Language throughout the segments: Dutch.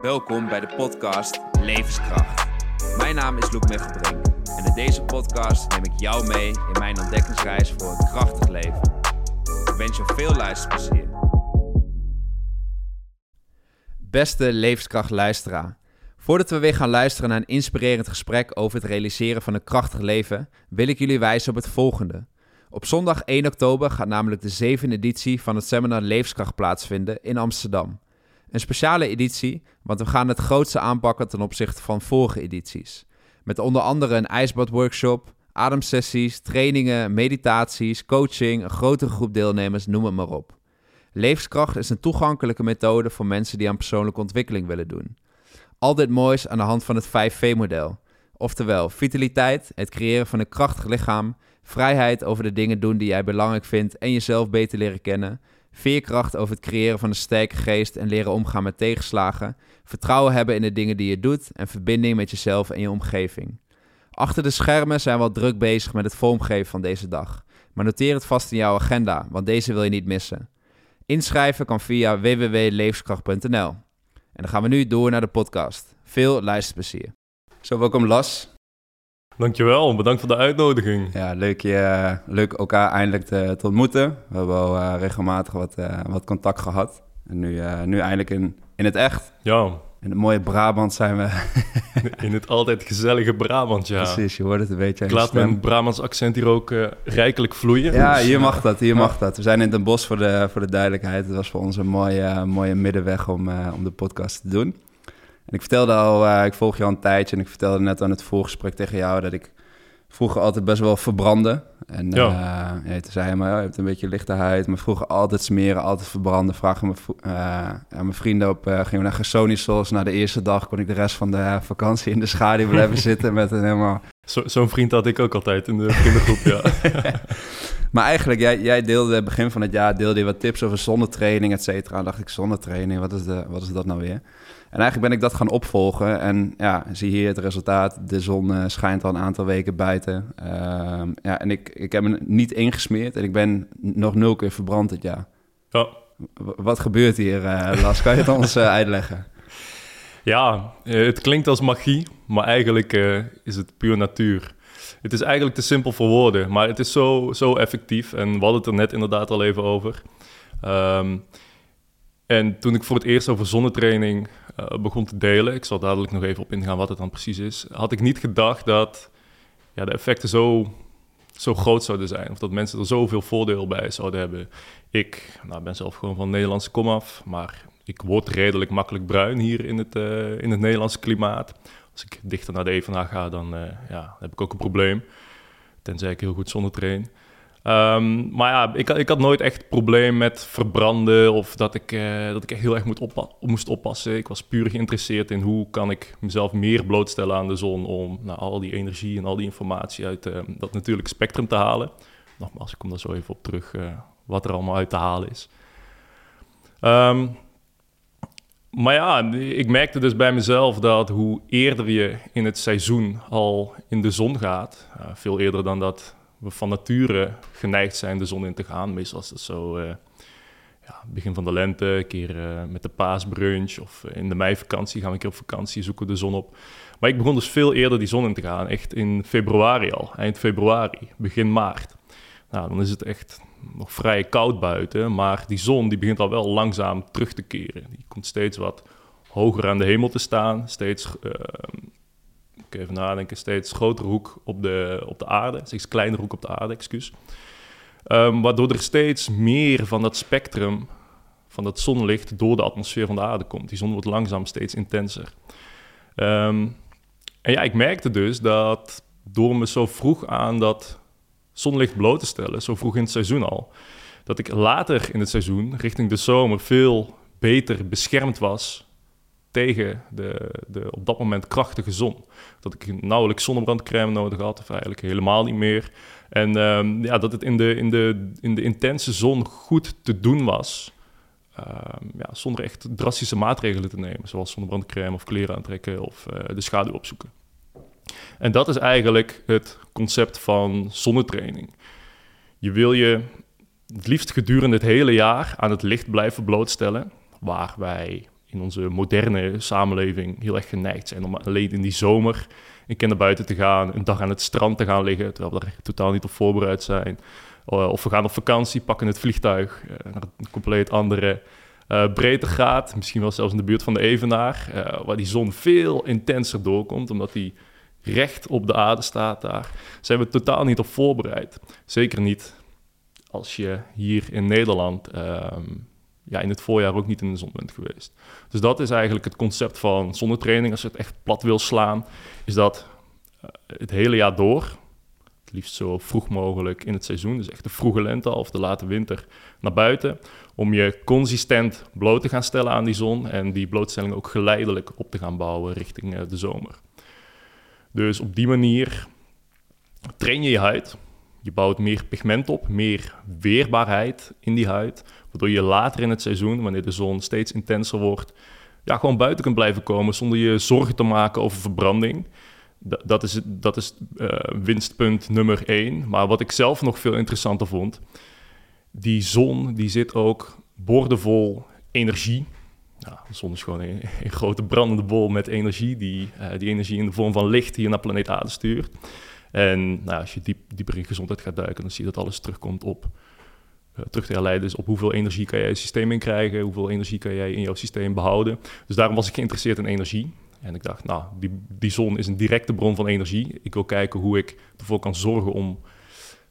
Welkom bij de podcast Levenskracht. Mijn naam is Loek Mechtelbrink en in deze podcast neem ik jou mee in mijn ontdekkingsreis voor een krachtig leven. Ik wens je veel luisterplezier. Beste Levenskracht luisteraar. Voordat we weer gaan luisteren naar een inspirerend gesprek over het realiseren van een krachtig leven, wil ik jullie wijzen op het volgende. Op zondag 1 oktober gaat namelijk de zevende editie van het seminar Levenskracht plaatsvinden in Amsterdam. Een speciale editie, want we gaan het grootste aanpakken ten opzichte van vorige edities. Met onder andere een ijsbadworkshop, ademsessies, trainingen, meditaties, coaching, een grotere groep deelnemers, noem het maar op. Levenskracht is een toegankelijke methode voor mensen die aan persoonlijke ontwikkeling willen doen. Al dit moois aan de hand van het 5V-model. Oftewel, vitaliteit, het creëren van een krachtig lichaam, vrijheid over de dingen doen die jij belangrijk vindt en jezelf beter leren kennen, veerkracht over het creëren van een sterke geest en leren omgaan met tegenslagen, vertrouwen hebben in de dingen die je doet en verbinding met jezelf en je omgeving. Achter de schermen zijn we al druk bezig met het vormgeven van deze dag. Maar noteer het vast in jouw agenda, want deze wil je niet missen. Inschrijven kan via www.levenskracht.nl. En dan gaan we nu door naar de podcast. Veel luisterplezier. Zo, welkom Las. Dankjewel, bedankt voor de uitnodiging. Ja, leuk, je, leuk elkaar eindelijk te, te ontmoeten. We hebben al uh, regelmatig wat, uh, wat contact gehad. En nu, uh, nu eindelijk in, in het echt. Ja. In het mooie Brabant zijn we. in het altijd gezellige Brabant, ja. Precies, je hoort het een beetje. Ik laat mijn Brabants accent hier ook rijkelijk vloeien. Ja, dus, hier mag dat, hier mag dat. We zijn in Den Bosch voor de, voor de duidelijkheid. Het was voor ons een mooie, mooie middenweg om, om de podcast te doen. En ik vertelde al, uh, ik volg je al een tijdje en ik vertelde net aan het voorgesprek tegen jou dat ik vroeger altijd best wel verbrandde. En ja. Uh, ja, toen zei hij maar, je hebt een beetje lichte huid. Maar vroeger altijd smeren, altijd verbranden. Vragen mijn, uh, ja, mijn vrienden op, uh, gingen we naar Gersonisos. Na de eerste dag kon ik de rest van de vakantie in de schaduw blijven zitten met een helemaal... Zo'n zo vriend had ik ook altijd in de vriendengroep, ja. maar eigenlijk, jij, jij deelde begin van het jaar deelde je wat tips over zonnetraining, et cetera. En dacht ik, zonnetraining, wat is, de, wat is dat nou weer? En eigenlijk ben ik dat gaan opvolgen. En ja, zie hier het resultaat. De zon uh, schijnt al een aantal weken buiten. Uh, ja, en ik, ik heb me niet ingesmeerd. En ik ben nog nul keer verbrand dit jaar. Ja. Wat gebeurt hier, uh, Las? Kan je het ons eh, uitleggen? Ja, het klinkt als magie. Maar eigenlijk is het puur natuur. Het is eigenlijk te simpel voor woorden. Maar het is zo, zo effectief. En we hadden het er net inderdaad al even over. Um, en toen ik voor het eerst over zonnetraining uh, begon te delen, ik zal dadelijk nog even op ingaan wat het dan precies is, had ik niet gedacht dat ja, de effecten zo, zo groot zouden zijn. Of dat mensen er zoveel voordeel bij zouden hebben. Ik nou, ben zelf gewoon van Nederlandse komaf, maar ik word redelijk makkelijk bruin hier in het, uh, in het Nederlandse klimaat. Als ik dichter naar de Evenaar ga, dan uh, ja, heb ik ook een probleem. Tenzij ik heel goed zonnetrain. Um, maar ja, ik, ik had nooit echt probleem met verbranden of dat ik, uh, dat ik heel erg moest oppassen. Ik was puur geïnteresseerd in hoe kan ik mezelf meer blootstellen aan de zon om nou, al die energie en al die informatie uit uh, dat natuurlijke spectrum te halen. Nogmaals, ik kom daar zo even op terug uh, wat er allemaal uit te halen is. Um, maar ja, ik merkte dus bij mezelf dat hoe eerder je in het seizoen al in de zon gaat, veel eerder dan dat we van nature geneigd zijn de zon in te gaan. Meestal is dat zo uh, ja, begin van de lente, een keer uh, met de paasbrunch of in de meivakantie gaan we een keer op vakantie, zoeken de zon op. Maar ik begon dus veel eerder die zon in te gaan, echt in februari al, eind februari, begin maart. Nou, dan is het echt nog vrij koud buiten, maar die zon die begint al wel langzaam terug te keren. Die komt steeds wat hoger aan de hemel te staan, steeds ik even nadenken, steeds grotere hoek op de, op de aarde, steeds kleinere hoek op de aarde, excuus. Um, waardoor er steeds meer van dat spectrum, van dat zonlicht, door de atmosfeer van de aarde komt. Die zon wordt langzaam steeds intenser. Um, en ja, ik merkte dus dat door me zo vroeg aan dat zonlicht bloot te stellen, zo vroeg in het seizoen al, dat ik later in het seizoen, richting de zomer, veel beter beschermd was tegen de, de op dat moment krachtige zon. Dat ik nauwelijks zonnebrandcrème nodig had, of eigenlijk helemaal niet meer. En um, ja, dat het in de, in, de, in de intense zon goed te doen was. Um, ja, zonder echt drastische maatregelen te nemen, zoals zonnebrandcrème of kleren aantrekken of uh, de schaduw opzoeken. En dat is eigenlijk het concept van zonnetraining. Je wil je het liefst gedurende het hele jaar aan het licht blijven blootstellen, waar wij in onze moderne samenleving heel erg geneigd zijn om alleen in die zomer een keer naar buiten te gaan, een dag aan het strand te gaan liggen, terwijl we er totaal niet op voorbereid zijn. Uh, of we gaan op vakantie, pakken het vliegtuig uh, naar een compleet andere uh, breedte gaat. Misschien wel zelfs in de buurt van de Evenaar, waar die zon veel intenser doorkomt, omdat die recht op de aarde staat daar. Zijn we totaal niet op voorbereid. Zeker niet als je hier in Nederland ehm, ja, in het voorjaar ook niet in de zon bent geweest. Dus dat is eigenlijk het concept van zonnetraining. Als je het echt plat wil slaan, is dat uh, het hele jaar door, het liefst zo vroeg mogelijk in het seizoen, dus echt de vroege lente of de late winter, naar buiten, om je consistent bloot te gaan stellen aan die zon en die blootstelling ook geleidelijk op te gaan bouwen richting uh, de zomer. Dus op die manier train je je huid. Je bouwt meer pigment op, meer weerbaarheid in die huid. Waardoor je later in het seizoen, wanneer de zon steeds intenser wordt, ja, gewoon buiten kunt blijven komen zonder je zorgen te maken over verbranding. dat is, dat is uh, winstpunt nummer één. Maar wat ik zelf nog veel interessanter vond, die zon die zit ook boordevol energie. De zon is gewoon een, grote brandende bol met energie, die uh, die energie in de vorm van licht hier naar planeet Aarde stuurt. En nou, als je diep, dieper in gezondheid gaat duiken, dan zie je dat alles terugkomt op terug te herleiden is op hoeveel energie kan jij je systeem in krijgen, hoeveel energie kan jij in jouw systeem behouden. Dus daarom was ik geïnteresseerd in energie. En ik dacht, nou, die, die zon is een directe bron van energie. Ik wil kijken hoe ik ervoor kan zorgen om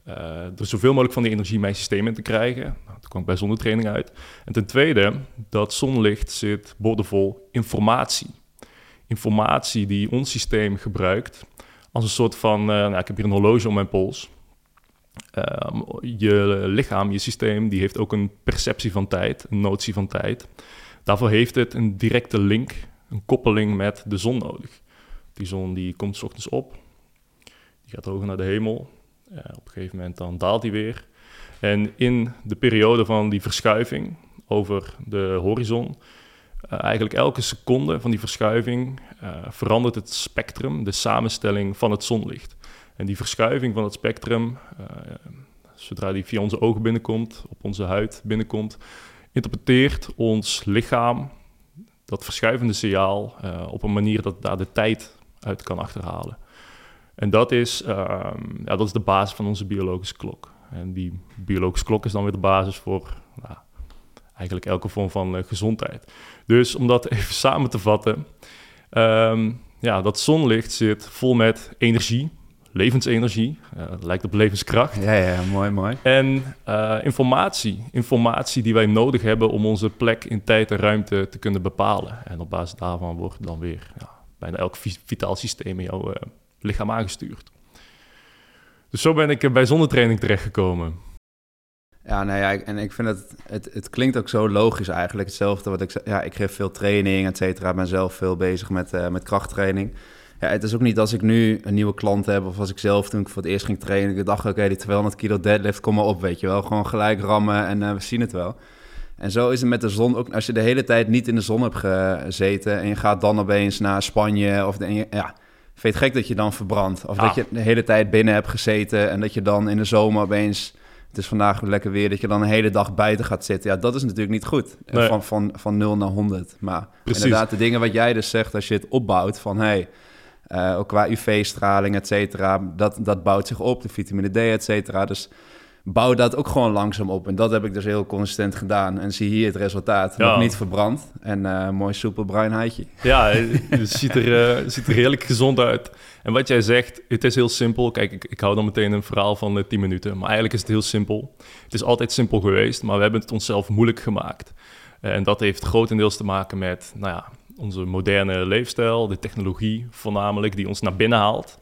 uh, er zoveel mogelijk van die energie in mijn systeem in te krijgen. Nou, toen kwam ik bij zonnetraining uit. En ten tweede, dat zonlicht zit boordevol informatie. Informatie die ons systeem gebruikt als een soort van, uh, nou, ik heb hier een horloge om mijn pols. Um, je lichaam, je systeem, die heeft ook een perceptie van tijd, een notie van tijd. Daarvoor heeft het een directe link, een koppeling met de zon nodig. Die zon die komt s ochtends op, die gaat hoger naar de hemel. Op een gegeven moment dan daalt die weer. En in de periode van die verschuiving over de horizon, uh, eigenlijk elke seconde van die verschuiving uh, verandert het spectrum, de samenstelling van het zonlicht. En die verschuiving van het spectrum, uh, zodra die via onze ogen binnenkomt, op onze huid binnenkomt, interpreteert ons lichaam dat verschuivende signaal uh, op een manier dat daar de tijd uit kan achterhalen. En dat is, uh, ja, dat is de basis van onze biologische klok. En die biologische klok is dan weer de basis voor nou, eigenlijk elke vorm van uh, gezondheid. Dus om dat even samen te vatten, um, ja, dat zonlicht zit vol met energie, levensenergie, uh, lijkt op levenskracht. Ja, ja, mooi, mooi. En uh, informatie, informatie die wij nodig hebben om onze plek in tijd en ruimte te kunnen bepalen. En op basis daarvan wordt dan weer ja, bijna elk vitaal systeem in jouw uh, lichaam aangestuurd. Dus zo ben ik bij zonnetraining terechtgekomen. Ja, nou ja, en ik vind het, het, het klinkt ook zo logisch eigenlijk. Hetzelfde wat ik zei, ja, ik geef veel training, et cetera. Ik ben zelf veel bezig met, uh, met krachttraining ja, het is ook niet als ik nu een nieuwe klant heb of als ik zelf toen ik voor het eerst ging trainen, ik dacht, oké, die 200 kilo deadlift, kom maar op, weet je wel. Gewoon gelijk rammen en uh, we zien het wel. En zo is het met de zon ook. Als je de hele tijd niet in de zon hebt gezeten en je gaat dan opeens naar Spanje of de, ja, vind je het gek dat je dan verbrandt. Of dat je de hele tijd binnen hebt gezeten en dat je dan in de zomer opeens het is vandaag lekker weer, dat je dan een hele dag buiten gaat zitten. Ja, dat is natuurlijk niet goed. Nee. Van, van, van 0 naar 100. Maar Precies. inderdaad, de dingen wat jij dus zegt, als je het opbouwt van... hey, uh, ook qua UV-straling, et cetera. Dat, dat bouwt zich op, de vitamine D, et cetera. Dus bouw dat ook gewoon langzaam op. En dat heb ik dus heel consistent gedaan. En zie hier het resultaat. Ja. Nog niet verbrand. En uh, mooi soepel bruin huidje. Ja, het ziet er, uh, ziet er heerlijk gezond uit. En wat jij zegt, het is heel simpel. Kijk, ik, ik hou dan meteen een verhaal van uh, 10 minuten. Maar eigenlijk is het heel simpel. Het is altijd simpel geweest, maar we hebben het onszelf moeilijk gemaakt. En dat heeft grotendeels te maken met, nou ja, onze moderne leefstijl, de technologie voornamelijk, die ons naar binnen haalt.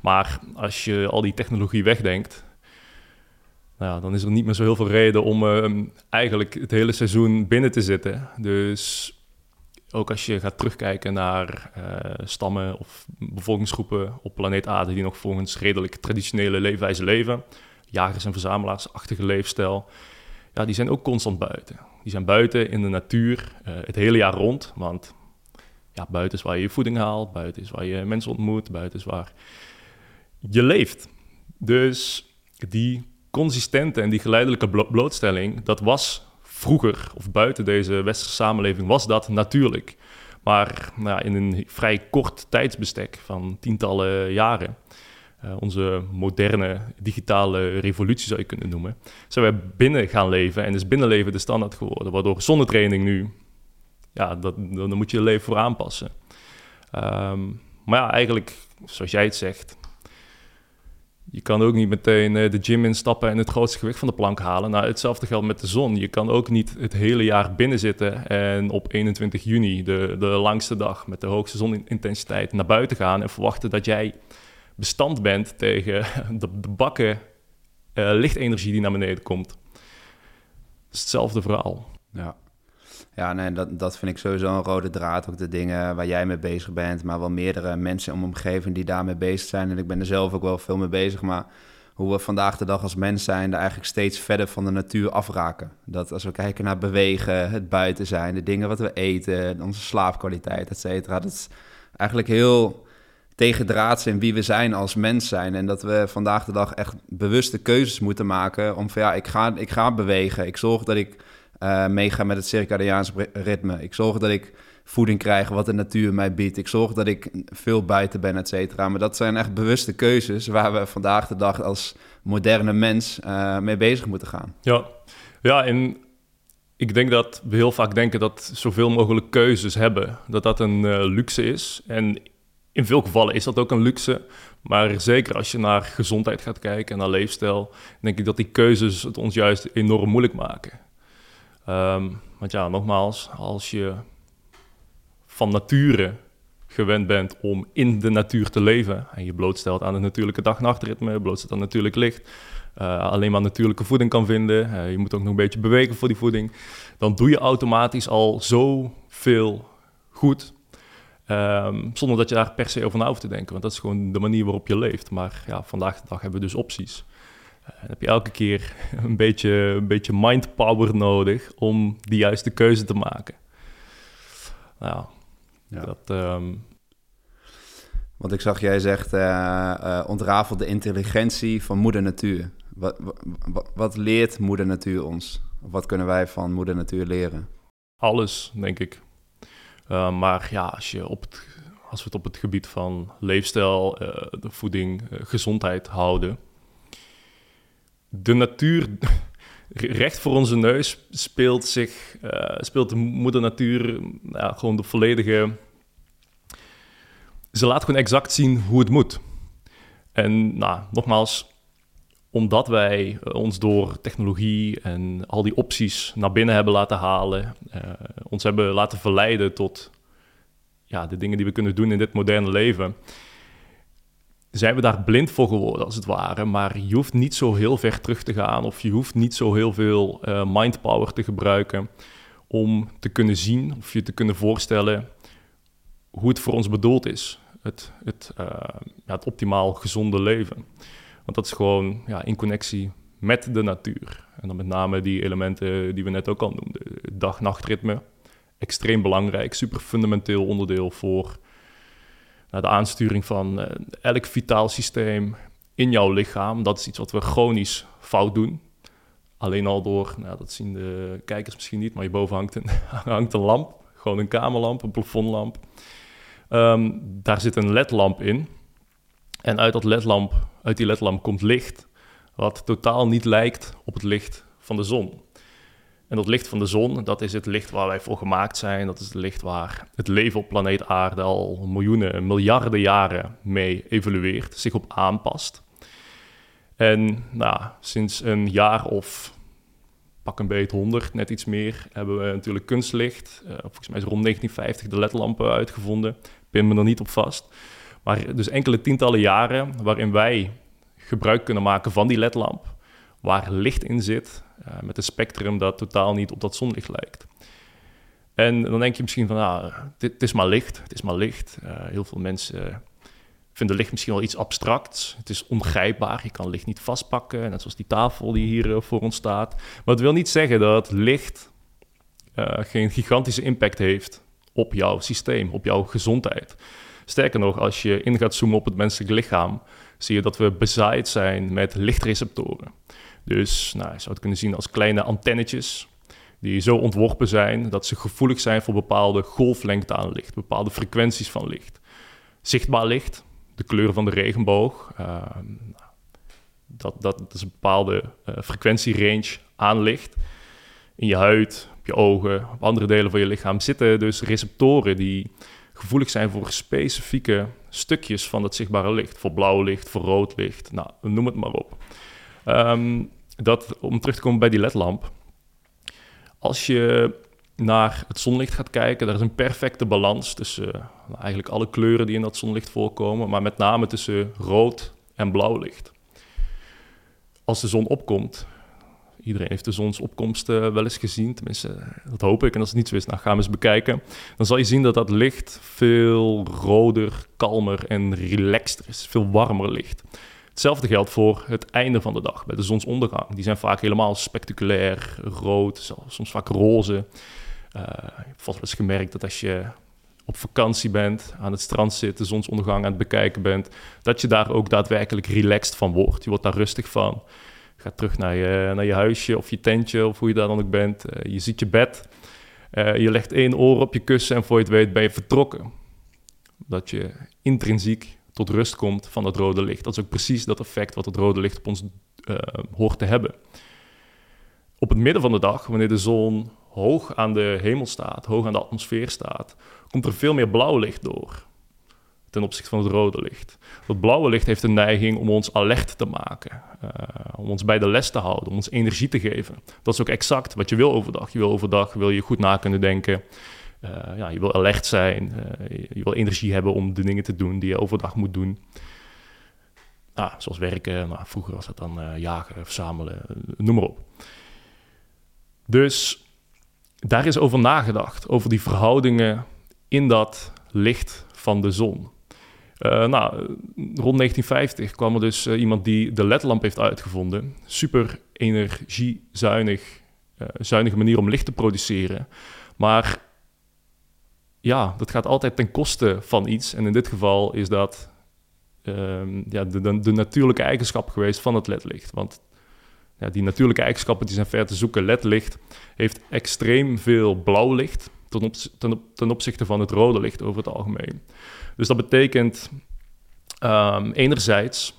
Maar als je al die technologie wegdenkt, nou dan is er niet meer zo heel veel reden om uh, eigenlijk het hele seizoen binnen te zitten. Dus ook als je gaat terugkijken naar uh, stammen of bevolkingsgroepen op planeet Aarde die nog volgens redelijk traditionele leefwijze leven, jagers- en verzamelaarsachtige leefstijl, ja, die zijn ook constant buiten. Die zijn buiten in de natuur uh, het hele jaar rond, want buiten is waar je je voeding haalt, buiten is waar je mensen ontmoet, buiten is waar je leeft. Dus die consistente en die geleidelijke blo blootstelling, dat was vroeger of buiten deze westerse samenleving was dat natuurlijk. Maar nou, in een vrij kort tijdsbestek van tientallen jaren, uh, onze moderne digitale revolutie zou je kunnen noemen, zijn we binnen gaan leven en is binnenleven de standaard geworden. Waardoor zonnetraining nu, ja, dat, dan moet je je leven voor aanpassen. Um, maar ja, eigenlijk, zoals jij het zegt, je kan ook niet meteen eh, de gym instappen en het grootste gewicht van de plank halen. Nou, hetzelfde geldt met de zon. Je kan ook niet het hele jaar binnen zitten en op 21 juni, de, de langste dag met de hoogste zonintensiteit, naar buiten gaan en verwachten dat jij bestand bent tegen de, de bakken uh, lichtenergie die naar beneden komt. Het is hetzelfde verhaal. Ja. Ja, nee, dat, dat vind ik sowieso een rode draad. Ook de dingen waar jij mee bezig bent, maar wel meerdere mensen om omgeving die daarmee bezig zijn. En ik ben er zelf ook wel veel mee bezig. Maar hoe we vandaag de dag als mens zijn, eigenlijk steeds verder van de natuur afraken. Dat als we kijken naar bewegen, het buiten zijn, de dingen wat we eten, onze slaapkwaliteit, et cetera. Dat is eigenlijk heel tegendraads in wie we zijn als mens zijn. En dat we vandaag de dag echt bewuste keuzes moeten maken om van ja, ik ga, ik ga bewegen. Ik zorg dat ik uh, meegaan met het circadiaans ritme. Ik zorg dat ik voeding krijg wat de natuur mij biedt. Ik zorg dat ik veel buiten ben, et cetera. Maar dat zijn echt bewuste keuzes waar we vandaag de dag als moderne mens uh, mee bezig moeten gaan. Ja, ja en ik denk dat we heel vaak denken dat zoveel mogelijk keuzes hebben, dat dat een uh, luxe is. En in veel gevallen is dat ook een luxe. Maar zeker als je naar gezondheid gaat kijken en naar leefstijl, denk ik dat die keuzes het ons juist enorm moeilijk maken. Um, want ja, nogmaals, als je van nature gewend bent om in de natuur te leven en je blootstelt aan het natuurlijke dag-nachtritme, blootstelt aan natuurlijk licht, uh, alleen maar natuurlijke voeding kan vinden, uh, je moet ook nog een beetje bewegen voor die voeding, dan doe je automatisch al zoveel goed. Um, zonder dat je daar per se over na hoeft te denken, want dat is gewoon de manier waarop je leeft. Maar ja, vandaag de dag hebben we dus opties. Dan heb je elke keer een beetje, een beetje mindpower nodig om de juiste keuze te maken. Nou, ja. dat... Um... Want ik zag, jij zegt, uh, uh, ontrafel de intelligentie van moeder natuur. Wat, wat, wat, leert moeder natuur ons? Wat kunnen wij van moeder natuur leren? Alles, denk ik. Uh, maar ja, als, je op het, als we het op het gebied van leefstijl, de voeding, gezondheid houden de natuur recht voor onze neus speelt zich, uh, speelt de moeder natuur ja, gewoon de volledige... Ze laat gewoon exact zien hoe het moet. En nou, nogmaals, omdat wij eh, ons door technologie en al die opties naar binnen hebben laten halen, uh, ons hebben laten verleiden tot ja, de dingen die we kunnen doen in dit moderne leven, zijn we daar blind voor geworden, als het ware. Maar je hoeft niet zo heel ver terug te gaan of je hoeft niet zo heel veel uh, mindpower te gebruiken om te kunnen zien of je te kunnen voorstellen hoe het voor ons bedoeld is. Het, het, uh, ja, het optimaal gezonde leven. Want dat is gewoon ja, in connectie met de natuur. En dan met name die elementen die we net ook al noemden. Dag-nachtritme, extreem belangrijk, super fundamenteel onderdeel voor de aansturing van eh, elk vitaal systeem in jouw lichaam. Dat is iets wat we chronisch fout doen. Alleen al door, nou, dat zien de kijkers misschien niet, maar hierboven hangt een, hangt een lamp. Gewoon een kamerlamp, een plafondlamp. Um, daar zit een ledlamp in. En uit, dat ledlamp, uit die ledlamp komt licht, wat totaal niet lijkt op het licht van de zon. En dat licht van de zon, dat is het licht waar wij voor gemaakt zijn. Dat is het licht waar het leven op planeet Aarde al miljoenen, miljarden jaren mee evolueert, zich op aanpast. En nou, sinds een jaar of pak een beetje 100, net iets meer, hebben we natuurlijk kunstlicht. Uh, volgens mij is rond 1950 de ledlampen uitgevonden. Pin me er niet op vast. Maar dus enkele tientallen jaren waarin wij gebruik kunnen maken van die ledlamp, waar licht in zit, uh, met een spectrum dat totaal niet op dat zonlicht lijkt. En dan denk je misschien van, ah, het is maar licht, het is maar licht. Uh, heel veel mensen vinden licht misschien wel iets abstracts. Het is ongrijpbaar, je kan licht niet vastpakken, net zoals die tafel die hier uh, voor ons staat. Maar het wil niet zeggen dat licht geen gigantische impact heeft op jouw systeem, op jouw gezondheid. Sterker nog, als je in gaat zoomen op het menselijk lichaam, zie je dat we bezaaid zijn met lichtreceptoren. Dus nou, je zou het kunnen zien als kleine antennetjes die zo ontworpen zijn dat ze gevoelig zijn voor bepaalde golflengte aan licht, bepaalde frequenties van licht. Zichtbaar licht, de kleur van de regenboog, uh, dat, dat, is een bepaalde uh, frequentierange aan licht. In je huid, op je ogen, op andere delen van je lichaam zitten dus receptoren die gevoelig zijn voor specifieke stukjes van het zichtbare licht. Voor blauw licht, voor rood licht, nou, noem het maar op. Um, dat, om terug te komen bij die ledlamp. Als je naar het zonlicht gaat kijken, daar is een perfecte balans tussen uh, eigenlijk alle kleuren die in dat zonlicht voorkomen, maar met name tussen rood en blauw licht. Als de zon opkomt, iedereen heeft de zonsopkomst uh, wel eens gezien, tenminste, dat hoop ik. En als het niet zo is, nou, ga eens bekijken. Dan zal je zien dat dat licht veel roder, kalmer en relaxter is, veel warmer licht. Hetzelfde geldt voor het einde van de dag, bij de zonsondergang. Die zijn vaak helemaal spectaculair, rood, soms vaak roze. Uh, ik heb vast wel eens gemerkt dat als je op vakantie bent, aan het strand zit, de zonsondergang aan het bekijken bent, dat je daar ook daadwerkelijk relaxed van wordt. Je wordt daar rustig van. Je gaat terug naar je, naar je huisje of je tentje of hoe je daar dan ook bent. Uh, je ziet je bed, uh, je legt één oor op je kussen en voor je het weet ben je vertrokken. Dat je intrinsiek tot rust komt van het rode licht. Dat is ook precies dat effect wat het rode licht op ons uh, hoort te hebben. Op het midden van de dag, wanneer de zon hoog aan de hemel staat, hoog aan de atmosfeer staat, komt er veel meer blauw licht door ten opzichte van het rode licht. Dat blauwe licht heeft een neiging om ons alert te maken, uh, om ons bij de les te houden, om ons energie te geven. Dat is ook exact wat je wil overdag. Je wil overdag wil je goed na kunnen denken, uh, ja, je wil alert zijn, uh, je wil energie hebben om de dingen te doen die je overdag moet doen. Ah, zoals werken, nou, vroeger was dat dan jagen, verzamelen, noem maar op. Dus daar is over nagedacht, over die verhoudingen in dat licht van de zon. Uh, nou, rond 1950 kwam er dus uh, iemand die de ledlamp heeft uitgevonden. Super energiezuinig, uh, zuinige manier om licht te produceren. Maar ja, dat gaat altijd ten koste van iets. En in dit geval is dat ehm, ja, de, de, natuurlijke eigenschap geweest van het ledlicht. Want ja, die natuurlijke eigenschappen die zijn ver te zoeken. LED-licht heeft extreem veel blauw licht ten, op, ten, opzichte van het rode licht over het algemeen. Dus dat betekent um, enerzijds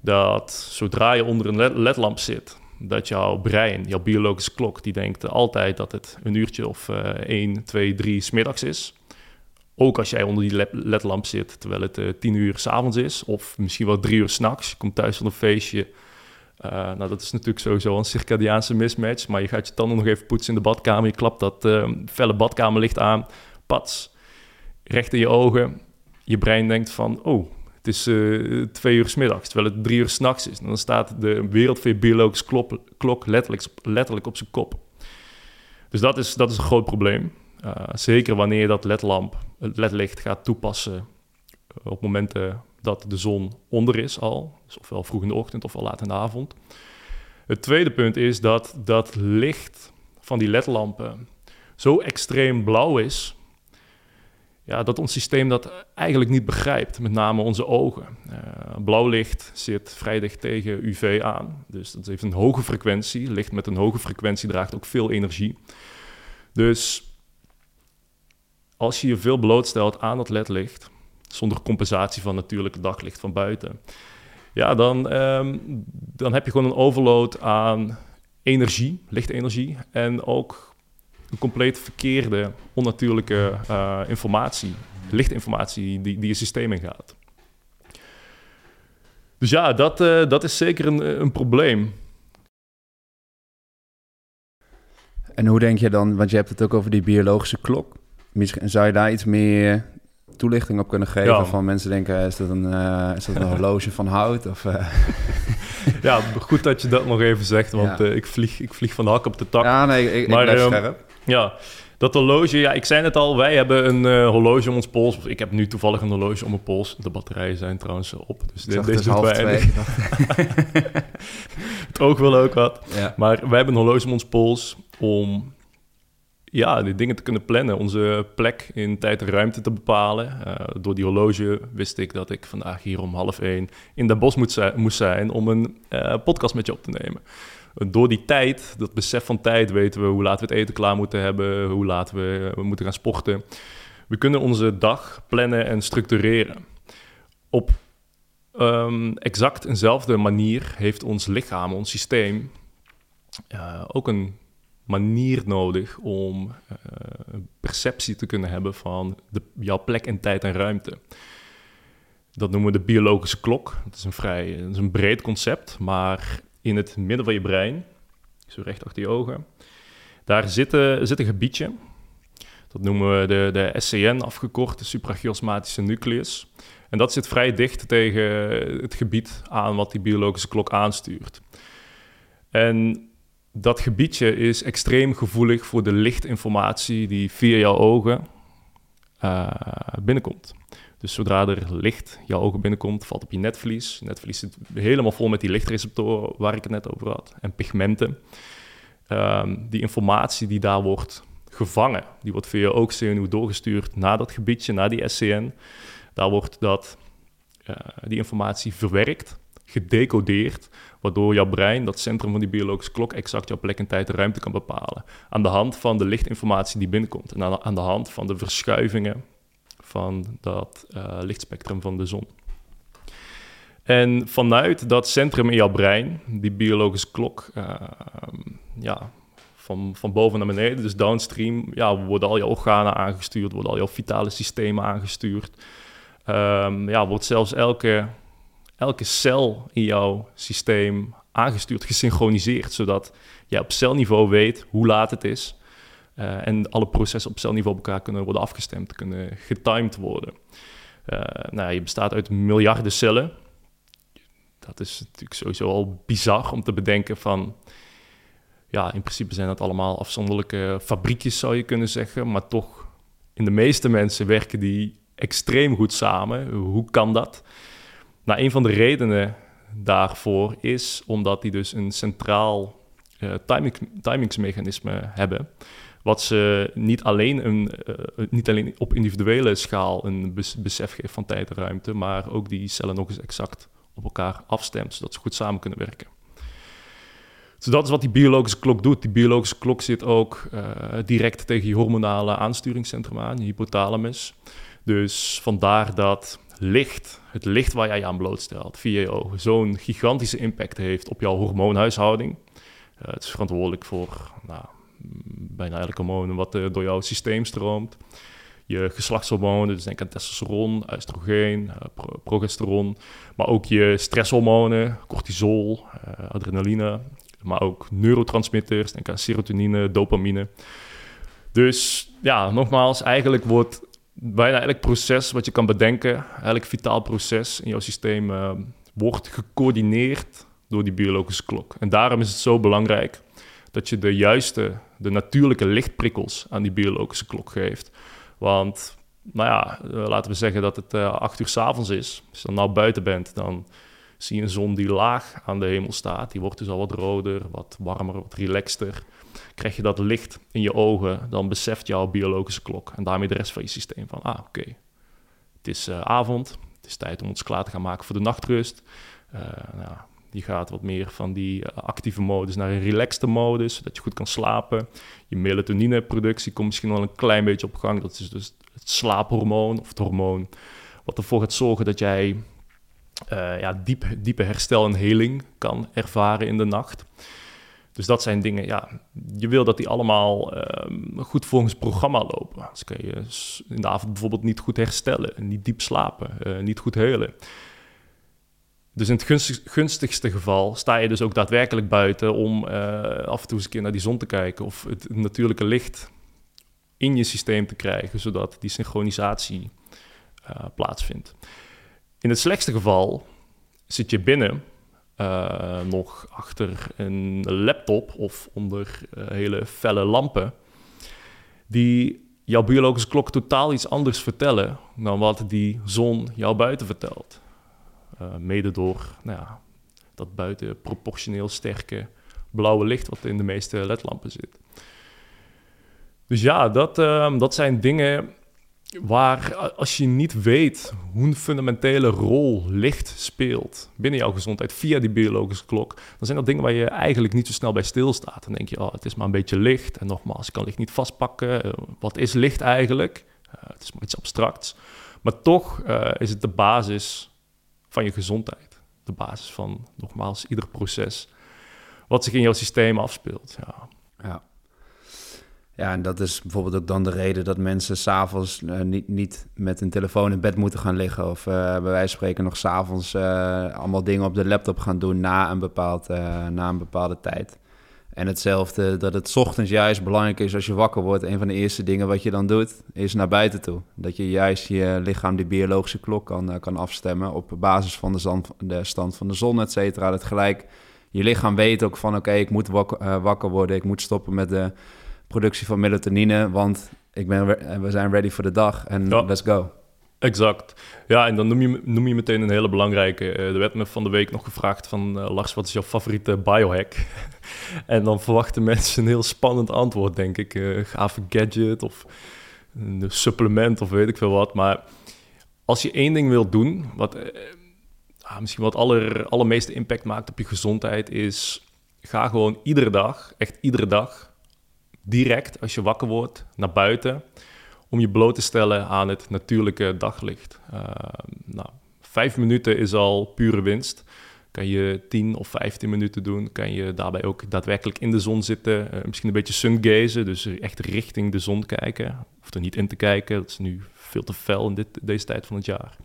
dat zodra je onder een ledlamp zit, dat jouw brein, jouw biologische klok, die denkt altijd dat het een uurtje of uh, 1, 2, 3 smiddags is. Ook als jij onder die ledlamp zit terwijl het uh, 10 uur s'avonds is, of misschien wel 3 uur s'nachts. Je komt thuis van een feestje uh, nou, dat is natuurlijk sowieso een circadiaanse mismatch. Maar je gaat je tanden nog even poetsen in de badkamer. Je klapt dat uh, felle badkamerlicht aan. Pats. Recht in je ogen. Je brein denkt van... Oh, het is uh, twee uur s middags. Terwijl het drie uur s'nachts is. Dan staat de wereld van je biologische klok, klok letterlijk, letterlijk op zijn kop. Dus dat is, dat is een groot probleem. Uh, zeker wanneer je dat ledlamp, het ledlicht gaat toepassen... op momenten dat de zon onder is al, dus ofwel vroeg in de ochtend of al laat in de avond. Het tweede punt is dat dat licht van die ledlampen zo extreem blauw is, ja, dat ons systeem dat eigenlijk niet begrijpt, met name onze ogen. Uh, blauw licht zit vrij dicht tegen UV aan, dus dat heeft een hoge frequentie. Licht met een hoge frequentie draagt ook veel energie. Dus als je je veel blootstelt aan dat ledlicht, zonder compensatie van natuurlijk daglicht van buiten. Ja, dan, um, dan heb je gewoon een overload aan energie, lichtenergie en ook een compleet verkeerde, onnatuurlijke uh, informatie, lichtinformatie die, die je systeem ingaat. Dus ja, dat, uh, dat is zeker een, een probleem. En hoe denk je dan, want je hebt het ook over die biologische klok. Misschien zou je daar iets meer toelichting op kunnen geven? Van mensen denken, is dat een, uh, is dat een horloge van hout? Of, uh... ja, goed dat je dat nog even zegt, want ja. uh, ik, vlieg, ik vlieg van de hak op de tak. Ja, nee, ik, maar, ik blijf um, scherp. Ja, dat horloge, ja, ik zei het al, wij hebben een horloge om ons pols. Ik heb nu toevallig een horloge om mijn pols. De batterijen zijn trouwens op, dus dit, deze dus half twee. het oog wil ook wat. Ja. Maar wij hebben een horloge om ons pols om ja, die dingen te kunnen plannen, onze plek in tijd en ruimte te bepalen. Uh, door die horloge wist ik dat ik vandaag hier om half één in de bos moet moest zijn om een uh, podcast met je op te nemen. Door die tijd, dat besef van tijd, weten we hoe laat we het eten klaar moeten hebben, hoe laat we, we moeten gaan sporten. We kunnen onze dag plannen en structureren. Op um, exact eenzelfde manier heeft ons lichaam, ons systeem, ook een manier nodig om uh, perceptie te kunnen hebben van de, jouw plek in tijd en ruimte. Dat noemen we de biologische klok. Dat is een vrij dat is een breed concept, maar in het midden van je brein, zo recht achter je ogen, daar zit, zit een gebiedje. Dat noemen we de, de SCN afgekort, de suprachiasmatische nucleus. En dat zit vrij dicht tegen het gebied aan wat die biologische klok aanstuurt. En dat gebiedje is extreem gevoelig voor de lichtinformatie die via jouw ogen uh, binnenkomt. Dus zodra er licht jouw ogen binnenkomt, valt op je netvlies. Netvlies zit helemaal vol met die lichtreceptoren waar ik het net over had. En pigmenten. Um, die informatie die daar wordt gevangen, die wordt via je oogzenuw doorgestuurd naar dat gebiedje, naar die SCN. Daar wordt dat, uh, die informatie verwerkt, gedecodeerd, waardoor jouw brein, dat centrum van die biologische klok, exact jouw plek en tijd en ruimte kan bepalen. Aan de hand van de lichtinformatie die binnenkomt en aan de hand van de verschuivingen van dat uh, lichtspectrum van de zon. En vanuit dat centrum in jouw brein, die biologische klok, uh, ja, van, van boven naar beneden, dus downstream, ja, worden al je organen aangestuurd, worden al jouw vitale systemen aangestuurd. Um, ja, wordt zelfs elke, elke cel in jouw systeem aangestuurd, gesynchroniseerd, zodat je op celniveau weet hoe laat het is. Uh, en alle processen op celniveau op elkaar kunnen worden afgestemd, kunnen getimed worden. Uh, nou, je bestaat uit miljarden cellen. Dat is natuurlijk sowieso al bizar om te bedenken van... Ja, in principe zijn dat allemaal afzonderlijke fabriekjes, zou je kunnen zeggen. Maar toch, in de meeste mensen werken die extreem goed samen. Hoe kan dat? Nou, een van de redenen daarvoor is omdat die dus een centraal uh, timing, timingsmechanisme hebben. Wat ze niet alleen, een, uh, niet alleen op individuele schaal een besef geeft van tijd en ruimte, maar ook die cellen nog eens exact op elkaar afstemt, zodat ze goed samen kunnen werken. Dus dat is wat die biologische klok doet. Die biologische klok zit ook uh, direct tegen je hormonale aansturingscentrum aan, je hypothalamus. Dus vandaar dat licht, het licht waar jij je aan blootstelt via je ogen, zo'n gigantische impact heeft op jouw hormoonhuishouding. Het is verantwoordelijk voor nou, bijna elke hormoon wat uh, door jouw systeem stroomt. Je geslachtshormonen, dus denk aan testosteron, oestrogeen, pro progesteron. Maar ook je stresshormonen, cortisol, adrenaline. Maar ook neurotransmitters, denk aan serotonine, dopamine. Dus ja, nogmaals, eigenlijk wordt bijna elk proces wat je kan bedenken, elk vitaal proces in jouw systeem, wordt gecoördineerd door die biologische klok. En daarom is het zo belangrijk dat je de juiste, de natuurlijke lichtprikkels aan die biologische klok geeft. Want, nou ja, uh, laten we zeggen dat het uh, acht uur s avonds is. Als je dan nou buiten bent, dan zie je een zon die laag aan de hemel staat. Die wordt dus al wat roder, wat warmer, wat relaxter krijg je dat licht in je ogen, dan beseft jouw biologische klok en daarmee de rest van je systeem van, ah oké, het is uh, avond, het is tijd om ons klaar te gaan maken voor de nachtrust. Uh, nou, die gaat wat meer van die uh, actieve modus naar een relaxte modus, zodat je goed kan slapen. Je melatonineproductie komt misschien wel een klein beetje op gang. Dat is dus het slaaphormoon of het hormoon wat ervoor gaat zorgen dat jij ja, diep, diepe herstel en heling kan ervaren in de nacht. Dus dat zijn dingen, ja, je wil dat die allemaal um, goed volgens programma lopen. Anders kan je in de avond bijvoorbeeld niet goed herstellen, niet diep slapen, uh, niet goed heulen. Dus in het gunstigste geval sta je dus ook daadwerkelijk buiten om uh, af en toe eens een keer naar die zon te kijken of het natuurlijke licht in je systeem te krijgen, zodat die synchronisatie uh, plaatsvindt. In het slechtste geval zit je binnen uh, nog achter een laptop of onder hele felle lampen, die jouw biologische klok totaal iets anders vertellen dan wat die zon jou buiten vertelt. Uh, mede door nou ja, dat buiten proportioneel sterke blauwe licht wat in de meeste ledlampen zit. Dus ja, dat, dat zijn dingen waar als je niet weet hoe een fundamentele rol licht speelt binnen jouw gezondheid via die biologische klok, dan zijn dat dingen waar je eigenlijk niet zo snel bij stilstaat. Dan denk je, oh, het is maar een beetje licht. En nogmaals, ik kan licht niet vastpakken. Eh, wat is licht eigenlijk? Uh, het is maar iets abstracts. Maar toch is het de basis van je gezondheid. De basis van, nogmaals, ieder proces wat zich in jouw systeem afspeelt. Ja. ja. Ja, en dat is bijvoorbeeld ook dan de reden dat mensen s'avonds uh, niet, niet met een telefoon in bed moeten gaan liggen. Of uh, bij wijze van spreken nog s'avonds uh, allemaal dingen op de laptop gaan doen na een, bepaald, na een bepaalde tijd. En hetzelfde, dat het ochtends juist belangrijk is als je wakker wordt. Een van de eerste dingen wat je dan doet, is naar buiten toe. Dat je juist je lichaam die biologische klok kan, kan afstemmen op basis van de stand, de stand van de zon, et cetera. Dat gelijk je lichaam weet ook van oké, ik moet wakker, wakker worden, ik moet stoppen met de productie van melatonine, want ik ben, we zijn ready voor de dag en let's go. Exact. Ja, en dan noem je, noem je meteen een hele belangrijke. Uh, er werd me van de week nog gevraagd van... Uh, Lars, wat is jouw favoriete biohack? en dan verwachten mensen een heel spannend antwoord, denk ik. Uh, gave gadget of een supplement of weet ik veel wat. Maar als je één ding wilt doen... wat ah, misschien wat aller, allermeeste impact maakt op je gezondheid... is ga gewoon iedere dag, echt iedere dag direct als je wakker wordt naar buiten om je bloot te stellen aan het natuurlijke daglicht. Uh, nou, vijf minuten is al pure winst. Kan je 10 of 15 minuten doen, kan je daarbij ook daadwerkelijk in de zon zitten. Uh, misschien een beetje sungazen, dus echt richting de zon kijken. Of er niet in te kijken, dat is nu veel te fel in dit, deze tijd van het jaar.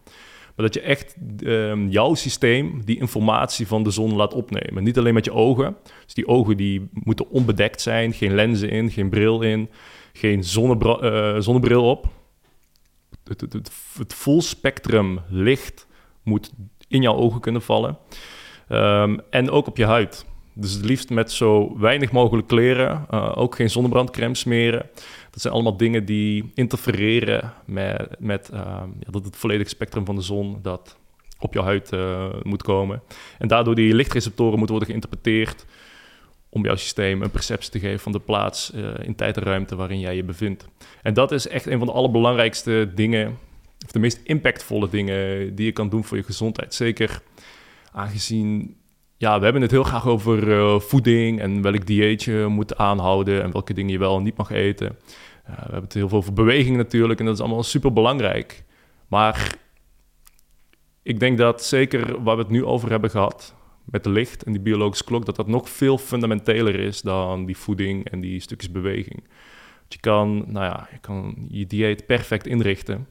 Maar dat je echt uh, jouw systeem die informatie van de zon laat opnemen. Niet alleen met je ogen. Dus die ogen die moeten onbedekt zijn. Geen lenzen in, geen bril in. Geen uh, zonnebril op. Het, het, het, full spectrum licht moet in jouw ogen kunnen vallen. Um, en ook op je huid. Dus het liefst met zo weinig mogelijk kleren. Uh, ook geen zonnebrandcrème smeren. Dat zijn allemaal dingen die interfereren met, met uh, ja, dat het volledige spectrum van de zon dat op je huid uh, moet komen. En daardoor die lichtreceptoren moeten worden geïnterpreteerd om jouw systeem een perceptie te geven van de plaats uh, in tijd en ruimte waarin jij je bevindt. En dat is echt een van de allerbelangrijkste dingen, of de meest impactvolle dingen die je kan doen voor je gezondheid. Zeker aangezien ja, we hebben het heel graag over uh, voeding en welk dieet je moet aanhouden en welke dingen je wel en niet mag eten. Uh, we hebben het heel veel over beweging natuurlijk en dat is allemaal super belangrijk. Maar ik denk dat zeker waar we het nu over hebben gehad, met licht en die biologische klok, dat dat nog veel fundamenteler is dan die voeding en die stukjes beweging. je kan, nou ja, je kan je dieet perfect inrichten.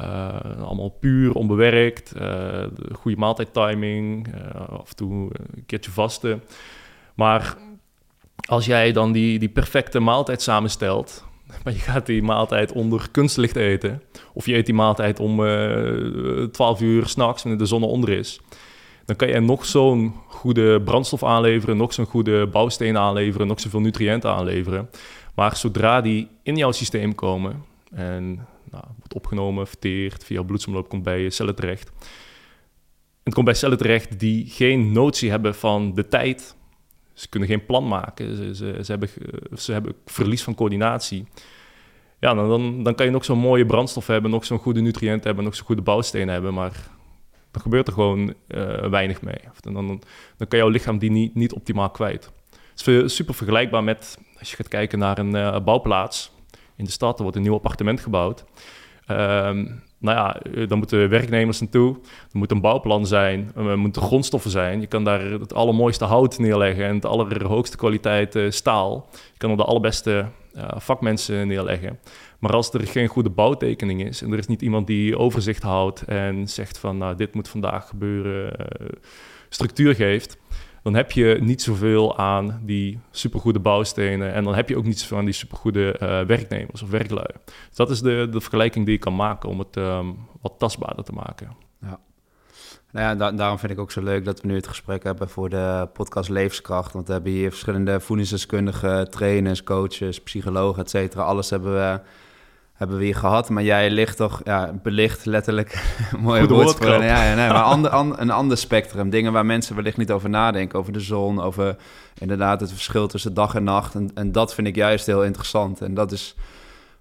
Uh, allemaal puur, onbewerkt, uh, goede maaltijdtiming, uh, af en toe een keertje vasten. Maar als jij dan die, die perfecte maaltijd samenstelt, maar je gaat die maaltijd onder kunstlicht eten, of je eet die maaltijd om 12 uur s'nachts wanneer de zon onder is, dan kan je nog zo'n goede brandstof aanleveren, nog zo'n goede bouwsteen aanleveren, nog zoveel nutriënten aanleveren. Maar zodra die in jouw systeem komen en nou, wordt opgenomen, verteerd, via bloedsomloop komt bij je cellen terecht. Het komt bij cellen terecht die geen notie hebben van de tijd. Ze kunnen geen plan maken. Ze, ze, ze hebben, ze hebben verlies van coördinatie. Ja, dan, dan kan je nog zo'n mooie brandstof hebben, nog zo'n goede nutriënt hebben, nog zo'n goede bouwsteen hebben, maar dan gebeurt er gewoon uh, weinig mee. Dan, dan, dan kan jouw lichaam die niet, niet optimaal kwijt. Het is super vergelijkbaar met, als je gaat kijken naar een uh, bouwplaats in de stad, er wordt een nieuw appartement gebouwd. Um, nou ja, eh, dan moeten werknemers naartoe. Er moet een bouwplan zijn. Er moeten grondstoffen zijn. Je kan daar het allermooiste hout neerleggen en het allerhoogste kwaliteit staal. Je kan er de allerbeste vakmensen neerleggen. Maar als er geen goede bouwtekening is en er is niet iemand die overzicht houdt en zegt van nou, dit moet vandaag gebeuren, structuur geeft, dan heb je niet zoveel aan die supergoede bouwstenen. En dan heb je ook niet zoveel aan die supergoede uh, werknemers of werklui. Dus dat is de, de vergelijking die je kan maken om het um, wat tastbaarder te maken. Ja. Nou ja, daarom vind ik ook zo leuk dat we nu het gesprek hebben voor de podcast Levenskracht. Want we hebben hier verschillende voedingsdeskundigen, trainers, coaches, psychologen, et cetera. Alles hebben we hebben we hier gehad. Maar jij ligt toch, ja, belicht letterlijk, mooie woordspraak. Ja, ja, nee, maar ander, een ander spectrum. Dingen waar mensen wellicht niet over nadenken. Over de zon, over inderdaad het verschil tussen dag en nacht. En, en dat vind ik juist heel interessant. En dat is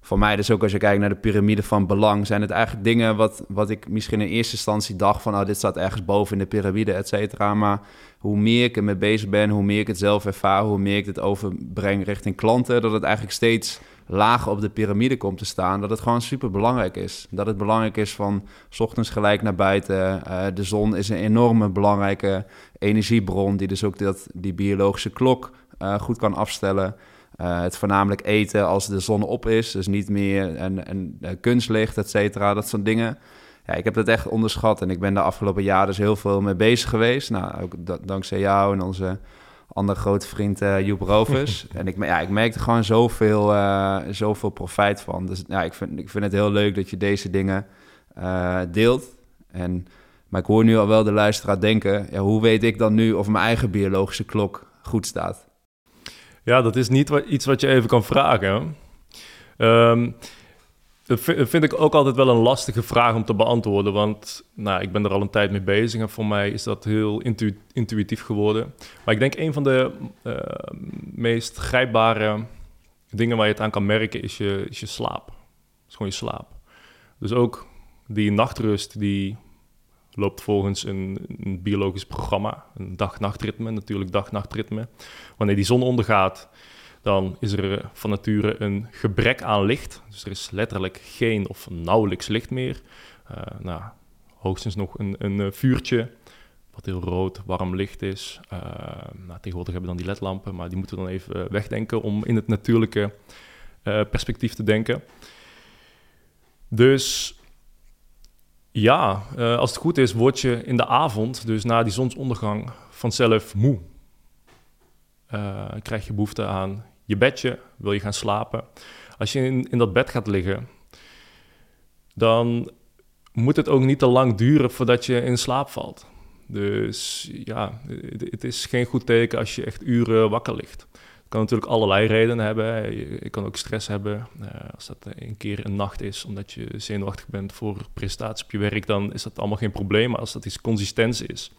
voor mij dus ook als je kijkt naar de piramide van belang, zijn het eigenlijk dingen wat, wat ik misschien in eerste instantie dacht van, oh, dit staat ergens boven in de piramide, et cetera. Maar hoe meer ik ermee bezig ben, hoe meer ik het zelf ervaar, hoe meer ik het overbreng richting klanten, dat het eigenlijk steeds lager op de piramide komt te staan, dat het gewoon super belangrijk is. Dat het belangrijk is van s ochtends gelijk naar buiten. Uh, de zon is een enorme belangrijke energiebron, die dus ook dat, die biologische klok uh, goed kan afstellen. Uh, het voornamelijk eten als de zon op is, dus niet meer een, een kunstlicht, et cetera, dat soort dingen. Ja, ik heb dat echt onderschat en ik ben de afgelopen jaren dus heel veel mee bezig geweest. Nou, ook dankzij jou en onze andere grote vriend uh, Joep Rovers. en ik, ja, ik merkte gewoon zoveel, uh, zoveel profijt van. Dus ja, ik vind, ik vind het heel leuk dat je deze dingen uh, deelt. En, maar ik hoor nu al wel de luisteraar denken... Ja, hoe weet ik dan nu of mijn eigen biologische klok goed staat? Ja, dat is niet wat, iets wat je even kan vragen. Um, dat vind ik ook altijd wel een lastige vraag om te beantwoorden. Want nou, ik ben er al een tijd mee bezig en voor mij is dat heel intuïtief geworden. Maar ik denk een van de uh, meest grijpbare dingen waar je het aan kan merken is je, je slaap. is gewoon je slaap. Dus ook die nachtrust die loopt volgens een, een biologisch programma. Een dag-nachtritme, natuurlijk dag-nachtritme. Wanneer die zon ondergaat dan is er van nature een gebrek aan licht. Dus er is letterlijk geen of nauwelijks licht meer. Uh, nou, hoogstens nog een, een eh, vuurtje, wat heel rood, warm licht is. Uh, nou, tegenwoordig hebben we dan die ledlampen, maar die moeten we dan even wegdenken om in het natuurlijke perspectief te denken. Dus ja, als het goed is, word je in de avond, dus na die zonsondergang, vanzelf moe. Uh, krijg je behoefte aan je bedje, wil je gaan slapen. Als je in, in dat bed gaat liggen, dan moet het ook niet te lang duren voordat je in slaap valt. Dus ja, het is geen goed teken als je echt uren wakker ligt. Het kan natuurlijk allerlei redenen hebben. Je, kan ook stress hebben. Uh, als dat een keer een nacht is, omdat je zenuwachtig bent voor presentatie op je werk, dan is dat allemaal geen probleem. Als dat iets consistents is,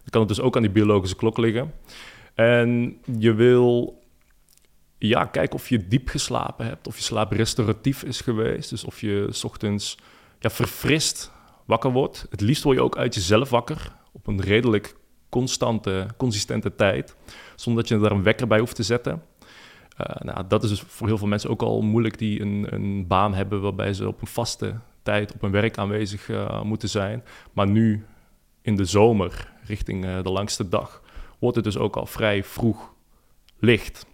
dan kan het dus ook aan die biologische klok liggen. En je wil ja, kijk of je diep geslapen hebt, of je slaap restauratief is geweest. Dus of je s ochtends ja, verfrist wakker wordt. Het liefst word je ook uit jezelf wakker op een redelijk constante, consistente tijd, zonder dat je daar een wekker bij hoeft te zetten. Uh, nou, dat is dus voor heel veel mensen ook al moeilijk die een, een baan hebben waarbij ze op een vaste tijd op hun werk aanwezig uh, moeten zijn. Maar nu in de zomer, richting uh, de langste dag, wordt het dus ook al vrij vroeg licht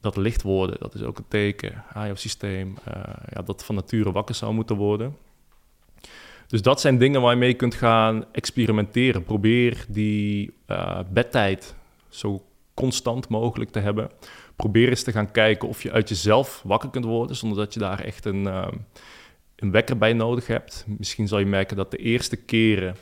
dat licht worden, dat is ook een teken aan jouw systeem uh, ja, dat van nature wakker zou moeten worden. Dus dat zijn dingen waar je mee kunt gaan experimenteren. Probeer die uh, bedtijd zo constant mogelijk te hebben. Probeer eens te gaan kijken of je uit jezelf wakker kunt worden, zonder dat je daar echt een, uh, een wekker bij nodig hebt. Misschien zal je merken dat de eerste keren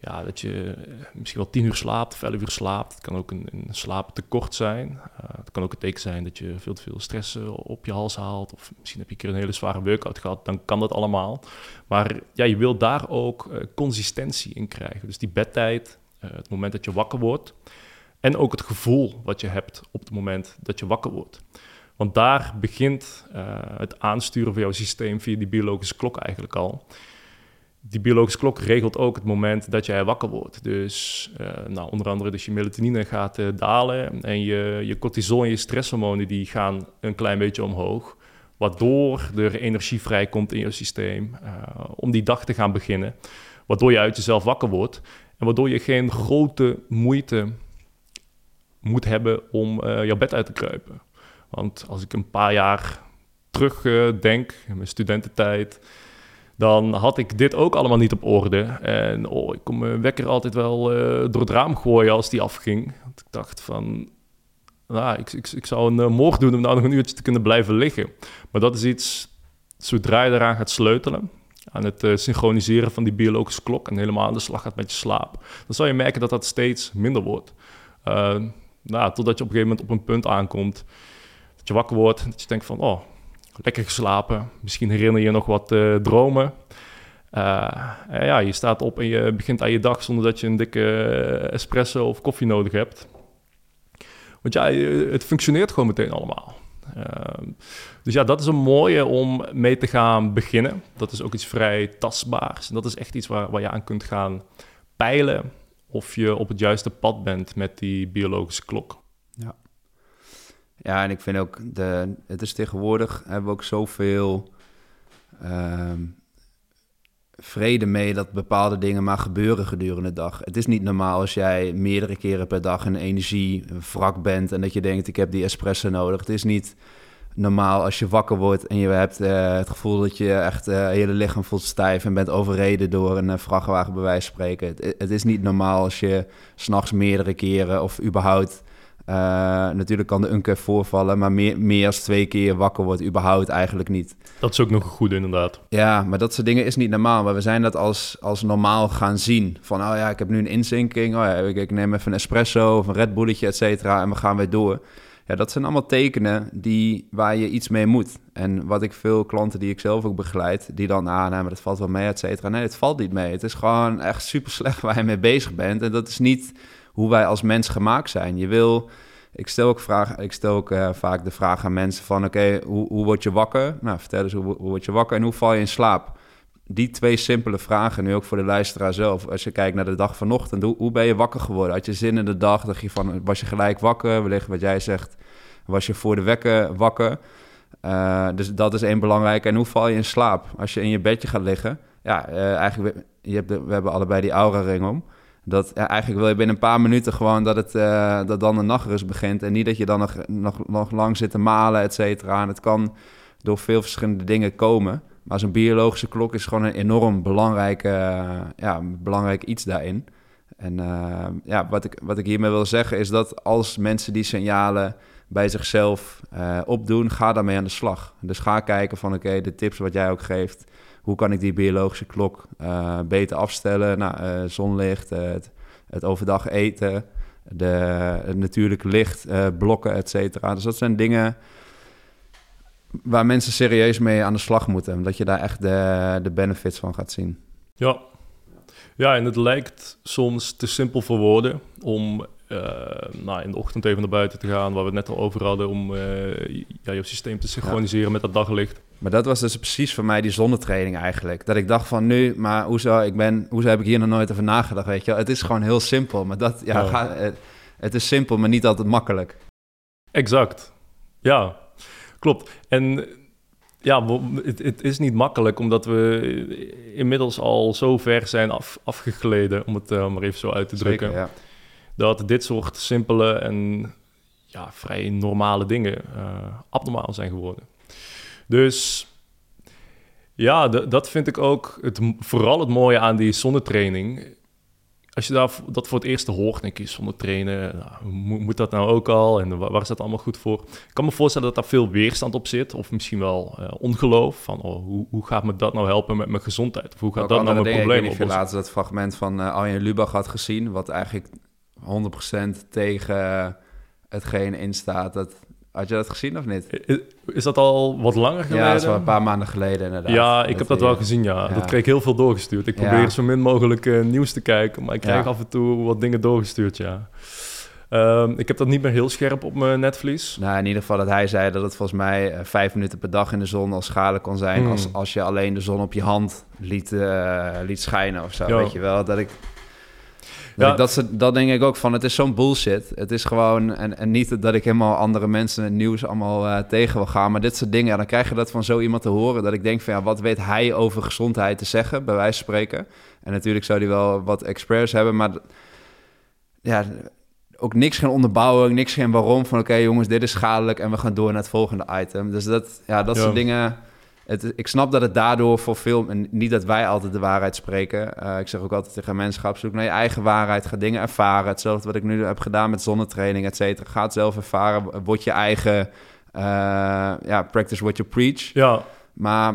ja, dat je eh, misschien wel tien uur slaapt of elf uur slaapt. Het kan ook een, een slaaptekort zijn. Uh, het kan ook een teken zijn dat je veel te veel stress eh, op je hals haalt. Of misschien heb je een keer een hele zware workout gehad. Dan kan dat allemaal. Maar ja, je wil daar ook consistentie in krijgen. Dus die bedtijd, het moment dat je wakker wordt. En ook het gevoel wat je hebt op het moment dat je wakker wordt. Want daar begint het aansturen van jouw systeem via die biologische klok eigenlijk al die biologische klok regelt ook het moment dat jij wakker wordt. Dus uh, nou, onder andere dus je melatonine gaat uh, dalen en je, je cortisol en je stresshormonen die gaan een klein beetje omhoog. Waardoor er energie vrijkomt in je systeem uh, om die dag te gaan beginnen. Waardoor je uit jezelf wakker wordt en waardoor je geen grote moeite moet hebben om jouw bed uit te kruipen. Want als ik een paar jaar terug denk, in mijn studententijd dan had ik dit ook allemaal niet op orde. En oh, ik kon mijn wekker altijd wel uh, door het raam gooien als die afging. Want ik dacht van, nou, ik, ik, ik zou een uh, morgen doen om nou nog een uurtje te kunnen blijven liggen. Maar dat is iets, zodra je eraan gaat sleutelen, aan het uh, synchroniseren van die biologische klok en helemaal aan de slag gaat met je slaap, dan zal je merken dat dat steeds minder wordt. nou, totdat je op een gegeven moment op een punt aankomt dat je wakker wordt, dat je denkt van, oh, lekker geslapen. Misschien herinner je nog wat uh, dromen. Uh, ja, je staat op en je begint aan je dag zonder dat je een dikke espresso of koffie nodig hebt. Want ja, het functioneert gewoon meteen allemaal. Ehm, dus ja, dat is een mooie om mee te gaan beginnen. Dat is ook iets vrij tastbaars. En dat is echt iets waar, waar je aan kunt gaan peilen of je op het juiste pad bent met die biologische klok. Ja. En ik vind ook, de, het is tegenwoordig, hebben we ook zoveel ehm, vrede mee dat bepaalde dingen maar gebeuren gedurende de dag. Het is niet normaal als jij meerdere keren per dag een energievrak bent en dat je denkt, ik heb die espresso nodig. Het is niet normaal als je wakker wordt en je hebt uh, het gevoel dat je echt uh, hele lichaam voelt stijf en bent overreden door een uh, vrachtwagen bij wijze van spreken. Het, het, is niet normaal als je s'nachts meerdere keren of überhaupt natuurlijk kan de een keer voorvallen, maar meer, meer dan twee keer wakker wordt überhaupt eigenlijk niet. Dat is ook nog goed inderdaad. Ja, maar dat soort dingen is niet normaal. Maar we zijn dat als, als normaal gaan zien. Van, oh ja, ik heb nu een inzinking. Oh ja, ik, ik neem even een espresso of een Red Bulletje, et cetera. En we gaan weer door. Ja, dat zijn allemaal tekenen die, waar je iets mee moet. En wat ik veel klanten die ik zelf ook begeleid, die dan, ah, nee, maar dat valt wel mee, et cetera. Nee, het valt niet mee. Het is gewoon echt super slecht waar je mee bezig bent. En dat is niet hoe wij als mens gemaakt zijn. Je wil, ik stel ook, vraag, ik stel ook uh, vaak de vraag aan mensen van, oké, hoe, hoe word je wakker? Nou, vertel eens, hoe, hoe word je wakker en hoe val je in slaap? Die twee simpele vragen, nu ook voor de luisteraar zelf. Als je kijkt naar de dag vanochtend, hoe, hoe ben je wakker geworden? Had je zin in de dag? Dacht je van, was je gelijk wakker? Wellicht wat jij zegt, was je voor de wekker wakker? Uh, dus dat is één belangrijk. En hoe val je in slaap? Als je in je bedje gaat liggen, ja, uh, eigenlijk, je hebt we hebben allebei die aura-ring om. Dat eigenlijk wil je binnen een paar minuten gewoon dat, het, uh, dat dan de nachtrust begint. En niet dat je dan nog, nog, nog lang zit te malen, et cetera. En het kan door veel verschillende dingen komen. Maar zo'n biologische klok is gewoon een enorm belangrijk, uh, ja, belangrijk iets daarin. En uh, ja, wat ik, wat ik hiermee wil zeggen is dat als mensen die signalen bij zichzelf opdoen, ga daarmee aan de slag. Dus ga kijken van oké, de tips wat jij ook geeft hoe kan ik die biologische klok uh, beter afstellen? Nou, uh, zonlicht, uh, het, het, overdag eten, de, het natuurlijke licht, blokken, et cetera. Dus dat zijn dingen waar mensen serieus mee aan de slag moeten. Dat je daar echt de, de benefits van gaat zien. Ja. ja, en het lijkt soms te simpel voor woorden om uh, nou, in de ochtend even naar buiten te gaan, waar we het net al over hadden, om uh, ja, je systeem te synchroniseren ja. met dat daglicht. Maar dat was dus precies voor mij die zonnetraining eigenlijk. Dat ik dacht van nu, maar hoezo, ik ben, hoezo heb ik hier nog nooit over nagedacht, weet je Het is gewoon heel simpel, maar dat, ja, ja. Ga, het, het is simpel, maar niet altijd makkelijk. Exact, ja, klopt. En ja, het, het, is niet makkelijk, omdat we inmiddels al zo ver zijn af, afgegleden, om het uh, maar even zo uit te drukken. Ja dat dit soort simpele en ja, vrij normale dingen uh, abnormaal zijn geworden. Dus ja, dat vind ik ook het, vooral het mooie aan die zonnetraining. Als je daar, dat voor het eerst hoort, denk je, zonnetrainen, nou, moet dat nou ook al? En waar is dat allemaal goed voor? Ik kan me voorstellen dat daar veel weerstand op zit, of misschien wel uh, ongeloof. Van, oh, hoe, hoe gaat me dat nou helpen met mijn gezondheid? Of hoe gaat ook dat nou mijn probleem oplossen? Ik heb laatst dat fragment van uh, Arjen Lubach had gezien, wat eigenlijk 100% tegen hetgeen in staat. Dat, had je dat gezien of niet? Is, is dat al wat langer geleden? Ja, dat is wel een paar maanden geleden inderdaad. Ja, ik dat heb dat wel gezien, ja. ja. Dat kreeg ik heel veel doorgestuurd. Ik probeer ja. zo min mogelijk uh, nieuws te kijken, maar ik krijg af en toe wat dingen doorgestuurd, ja. Um, ik heb dat niet meer heel scherp op mijn netvlies. Nou, in ieder geval dat hij zei dat het volgens mij uh, vijf minuten per dag in de zon al schadelijk kon zijn... Hmm. Als, als je alleen de zon op je hand liet, uh, liet schijnen of zo, weet je wel. Dat ik ja. Dat, ze, dat denk ik ook van, het is zo'n bullshit. Het is gewoon, en, en niet dat ik helemaal andere mensen het nieuws allemaal uh, tegen wil gaan, maar dit soort dingen, ja, dan krijg je dat van zo iemand te horen, dat ik denk van, ja, wat weet hij over gezondheid te zeggen, bij wijze van spreken. En natuurlijk zou hij wel wat experts hebben, maar ja, ook niks geen onderbouwing, niks geen waarom van, oké okay, jongens, dit is schadelijk en we gaan door naar het volgende item. Dus dat, ja, dat ja. soort dingen het, ik snap dat het daardoor voor veel... En niet dat wij altijd de waarheid spreken. Uh, ik zeg ook altijd tegen mensen... ga op zoek naar je eigen waarheid. Ga dingen ervaren. Hetzelfde wat ik nu heb gedaan met zonnetraining, et cetera. Ga het zelf ervaren. Word je eigen... Uh, ja, practice what you preach. Ja. Maar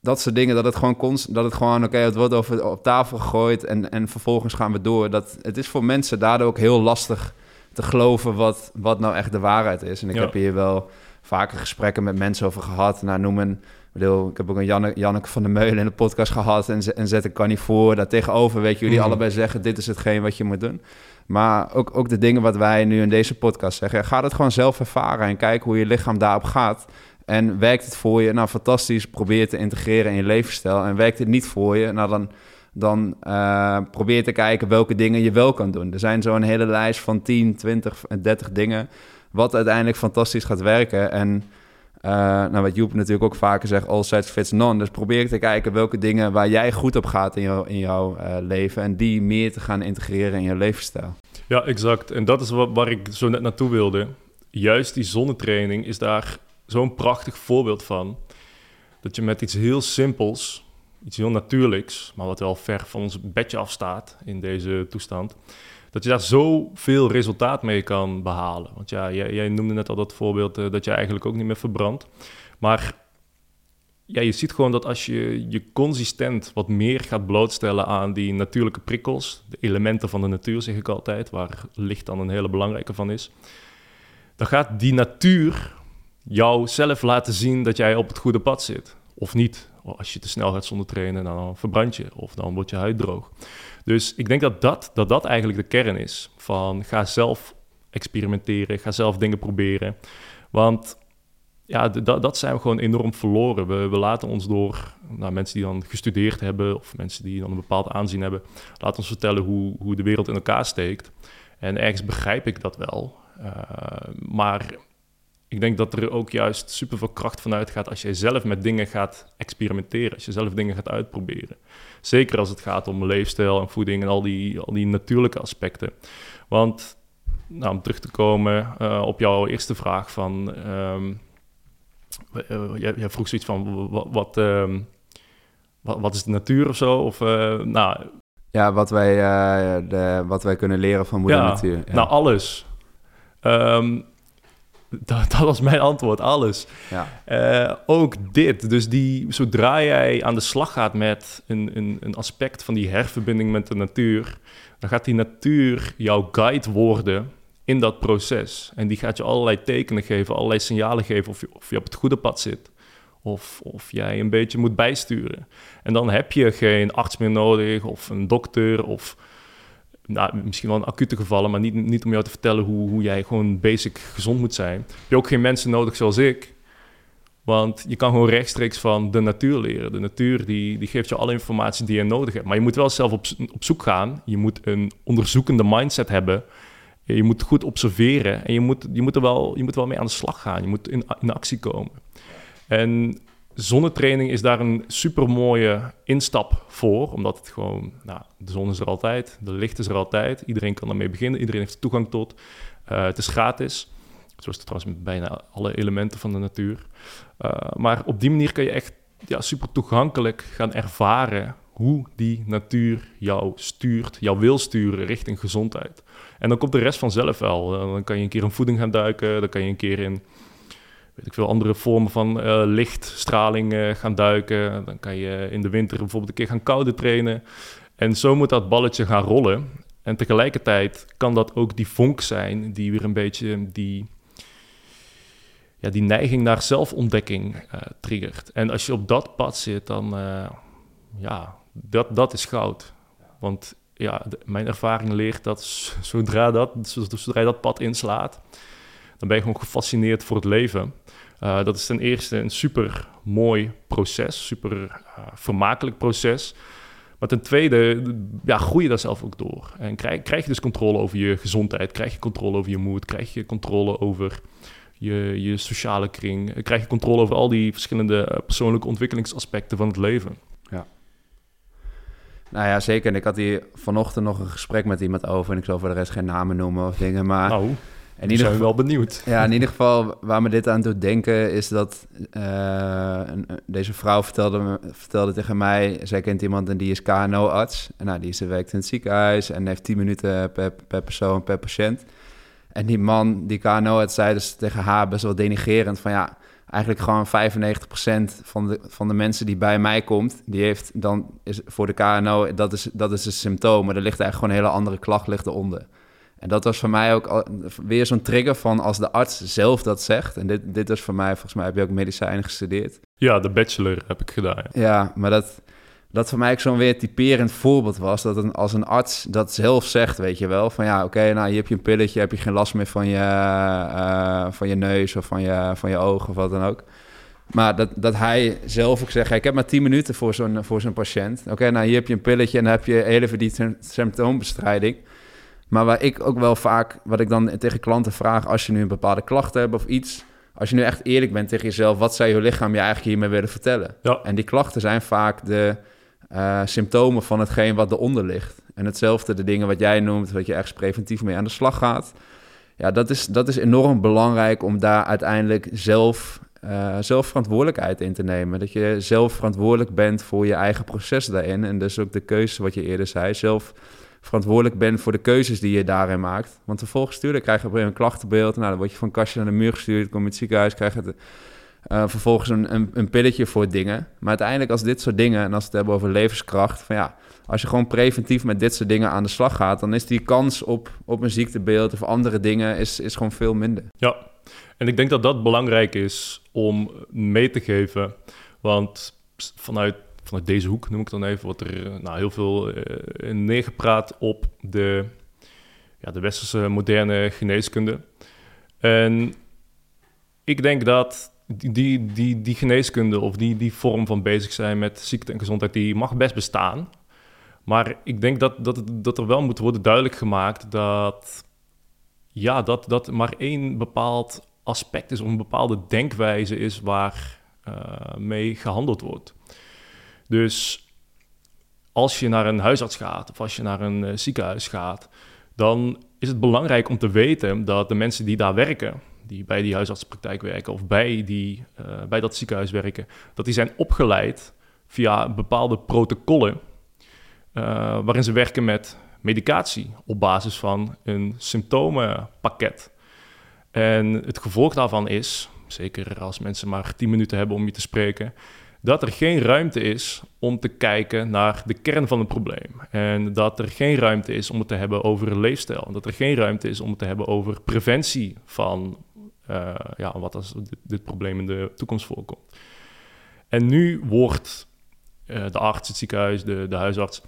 dat soort dingen, dat het gewoon const, dat het gewoon, oké, okay, het wordt over, op tafel gegooid en, en vervolgens gaan we door. Dat, het is voor mensen daardoor ook heel lastig te geloven wat, wat nou echt de waarheid is. En ik ja. heb hier wel vaker gesprekken met mensen over gehad. Nou, noem een Ik bedoel, ik heb ook een Janne, Janneke van der Meulen in de podcast gehad en, en zet ik kan niet voor. Daar tegenover, weet je, jullie Mhm. allebei zeggen, dit is hetgeen wat je moet doen. Maar ook, ook de dingen wat wij nu in deze podcast zeggen, ga het gewoon zelf ervaren en kijk hoe je lichaam daarop gaat. En werkt het voor je? Nou, fantastisch. Probeer te integreren in je levensstijl. En werkt het niet voor je? Nou, dan, dan eh, probeer te kijken welke dingen je wel kan doen. Er zijn zo'n hele lijst van 10, 20, 30 dingen... wat uiteindelijk fantastisch gaat werken. En eh, nou, wat Joep natuurlijk ook vaker zegt... all sides fits none. Dus probeer te kijken welke dingen waar jij goed op gaat in, jou, in jouw eh, leven... en die meer te gaan integreren in je levensstijl. Ja, exact. En dat is wat, waar ik zo net naartoe wilde. Juist die zonnetraining is daar zo'n prachtig voorbeeld van. Dat je met iets heel simpels, iets heel natuurlijks, maar wat wel ver van ons bedje afstaat in deze toestand, dat je daar zoveel resultaat mee kan behalen. Want ja, jij, noemde net al dat voorbeeld eh, dat je eigenlijk ook niet meer verbrandt. Maar ja, je ziet gewoon dat als je je consistent wat meer gaat blootstellen aan die natuurlijke prikkels, de elementen van de natuur zeg ik altijd, waar licht dan een hele belangrijke van is, dan gaat die natuur jou zelf laten zien dat jij op het goede pad zit. Of niet. Als je te snel gaat zonder trainen, dan verbrand je of dan wordt je huid droog. Dus ik denk dat dat, dat, dat eigenlijk de kern is van ga zelf experimenteren, ga zelf dingen proberen. Want ja, dat, dat zijn we gewoon enorm verloren. We, we laten ons door nou, mensen die dan gestudeerd hebben of mensen die dan een bepaald aanzien hebben, laten ons vertellen hoe, hoe de wereld in elkaar steekt. En ergens begrijp ik dat wel. Uh, maar ik denk dat er ook juist superveel kracht vanuit gaat als jij zelf met dingen gaat experimenteren, als je zelf dingen gaat uitproberen. Zeker als het gaat om leefstijl en voeding en al die, al die natuurlijke aspecten. Want nou, om terug te komen uh, op jouw eerste vraag van... Um, uh, jij, jij, vroeg zoiets van, wat, wat, um, wat, wat, is de natuur of zo? Of, uh, nou, ja, wat wij, de, wat wij kunnen leren van moeder ja, natuur. Ja. Nou, alles. Um, dat, dat, was mijn antwoord, alles. Ja. Uh, ook dit, dus die, zodra jij aan de slag gaat met een, een, een aspect van die herverbinding met de natuur, dan gaat die natuur jouw guide worden in dat proces. En die gaat je allerlei tekenen geven, allerlei signalen geven of je, of je op het goede pad zit. Of, of jij een beetje moet bijsturen. En dan heb je geen arts meer nodig of een dokter of nou, misschien wel acute gevallen, maar niet, niet om jou te vertellen hoe, hoe jij gewoon basic gezond moet zijn. Heb je ook geen mensen nodig zoals ik. Want je kan gewoon rechtstreeks van de natuur leren. De natuur die, die geeft je alle informatie die je nodig hebt. Maar je moet wel zelf op, op zoek gaan. Je moet een onderzoekende mindset hebben. Je moet goed observeren. En je moet, je moet er wel, je moet wel mee aan de slag gaan. Je moet in, in actie komen. En zonnetraining is daar een super mooie instap voor, omdat het gewoon, nou, de zon is er altijd, de licht is er altijd, iedereen kan ermee beginnen, iedereen heeft toegang tot. Uh, het is gratis, zoals het trouwens met bijna alle elementen van de natuur. Uh, maar op die manier kan je echt ja, super toegankelijk gaan ervaren hoe die natuur jou stuurt, jou wil sturen richting gezondheid. En dan komt de rest vanzelf wel. Uh, dan kan je een keer in voeding gaan duiken, dan kan je een keer in weet ik veel, andere vormen van uh, lichtstraling uh, gaan duiken. Dan kan je in de winter bijvoorbeeld een keer gaan koude trainen. En zo moet dat balletje gaan rollen. En tegelijkertijd kan dat ook die vonk zijn die weer een beetje die, ja, die neiging naar zelfontdekking uh, triggert. En als je op dat pad zit, dan ja, dat, dat is goud. Want ja, mijn ervaring leert dat zodra, dat zodra je dat pad inslaat, dan ben je gewoon gefascineerd voor het leven. Uh, dat is ten eerste een super mooi proces, super uh, vermakelijk proces. Maar ten tweede ja, groei je daar zelf ook door. En krijg, krijg je dus controle over je gezondheid, krijg je controle over je moed, krijg je controle over je, je sociale kring, krijg je controle over al die verschillende uh, persoonlijke ontwikkelingsaspecten van het leven. Ja. Nou ja, zeker. En ik had hier vanochtend nog een gesprek met iemand over. En ik zal voor de rest geen namen noemen of dingen. Maar nou, in geval wel benieuwd. Ja, in ieder geval waar me dit aan doet denken is dat uh, een, deze vrouw vertelde, vertelde tegen mij, zij kent iemand en die is KNO-arts. En nou, die ze werkt in het ziekenhuis en heeft 10 minuten per, per persoon, per patiënt. En die man, die KNO-arts, zei dus tegen haar best wel denigerend van ja, eigenlijk gewoon 95% van de, van de mensen die bij mij komt, die heeft dan is voor de KNO, dat is, dat is een symptoom, maar er ligt eigenlijk gewoon een hele andere klacht ligt eronder. En dat was voor mij ook weer zo'n trigger van als de arts zelf dat zegt. En dit, dit is voor mij, volgens mij heb je ook medicijnen gestudeerd. Ja, de bachelor heb ik gedaan. Ja, ja maar dat, dat voor mij ook zo'n weer typerend voorbeeld was. Dat een, als een arts dat zelf zegt, weet je wel. Van ja, oké, nou hier heb je een pilletje, heb je geen last meer van je, uh, van je neus of van je, van je ogen of wat dan ook. Maar dat, dat hij zelf ook zegt, ik heb maar 10 minuten voor zo'n, voor zo'n patiënt. Oké, nou hier heb je een pilletje en dan heb je heel even die symptoombestrijding. Maar waar ik ook wel vaak, wat ik dan tegen klanten vraag, als je nu een bepaalde klacht hebt of iets, als je nu echt eerlijk bent tegen jezelf, wat zou je lichaam je eigenlijk hiermee willen vertellen? Ja. En die klachten zijn vaak de uh, symptomen van hetgeen wat eronder ligt. En hetzelfde, de dingen wat jij noemt, wat je ergens preventief mee aan de slag gaat. Ja, dat is, dat is enorm belangrijk om daar uiteindelijk zelf, uh, zelf verantwoordelijkheid in te nemen. Dat je zelf verantwoordelijk bent voor je eigen proces daarin. En dus ook de keuzes, wat je eerder zei, zelf verantwoordelijk bent voor de keuzes die je daarin maakt. Want vervolgens sturen krijg je op een klachtenbeeld. Nou, dan word je van kastje naar de muur gestuurd, kom je het ziekenhuis, krijg je het uh, vervolgens een, een, een, pilletje voor dingen. Maar uiteindelijk als dit soort dingen, en als we het hebben over levenskracht, van ja, als je gewoon preventief met dit soort dingen aan de slag gaat, dan is die kans op, op een ziektebeeld of andere dingen is, is gewoon veel minder. Ja, en ik denk dat dat belangrijk is om mee te geven. Want vanuit, vanuit deze hoek, noem ik dan even, wordt er nou, heel veel uh, neergepraat op de, ja, de westerse moderne geneeskunde. En ik denk dat die, die, die, geneeskunde of die, die vorm van bezig zijn met ziekte en gezondheid, die mag best bestaan. Maar ik denk dat, dat, dat er wel moet worden duidelijk gemaakt dat, ja, dat, dat maar één bepaald aspect is, of een bepaalde denkwijze is waar uh, mee gehandeld wordt. Dus als je naar een huisarts gaat of als je naar een uh, ziekenhuis gaat, dan is het belangrijk om te weten dat de mensen die daar werken, die bij die huisartsenpraktijk werken of bij, die, uh, bij dat ziekenhuis werken, dat die zijn opgeleid via bepaalde protocollen uh, waarin ze werken met medicatie op basis van een symptomenpakket. En het gevolg daarvan is, zeker als mensen maar 10 minuten hebben om je te spreken, dat er geen ruimte is om te kijken naar de kern van het probleem. En dat er geen ruimte is om het te hebben over leefstijl. Dat er geen ruimte is om het te hebben over preventie van uh, ja, wat als dit, probleem in de toekomst voorkomt. En nu wordt uh, de arts, het ziekenhuis, de, de huisarts,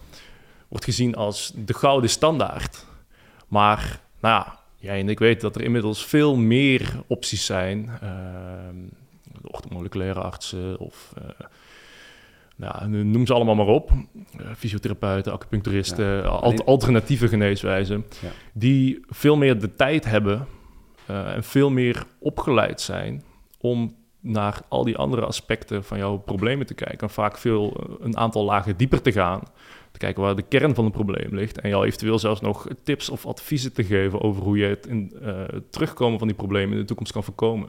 wordt gezien als de gouden standaard. Maar nou ja, jij en ik weten dat er inmiddels veel meer opties zijn. Uh, de orthomoleculaire artsen of nou, noem ze allemaal maar op. Uh, fysiotherapeuten, acupuncturisten, ja, al alternatieve geneeswijzen. Ja. Die veel meer de tijd hebben uh, en veel meer opgeleid zijn om naar al die andere aspecten van jouw problemen te kijken. En vaak veel een aantal lagen dieper te gaan. Te kijken waar de kern van het probleem ligt. En jou eventueel zelfs nog tips of adviezen te geven over hoe je het, in, uh, terugkomen van die problemen in de toekomst kan voorkomen.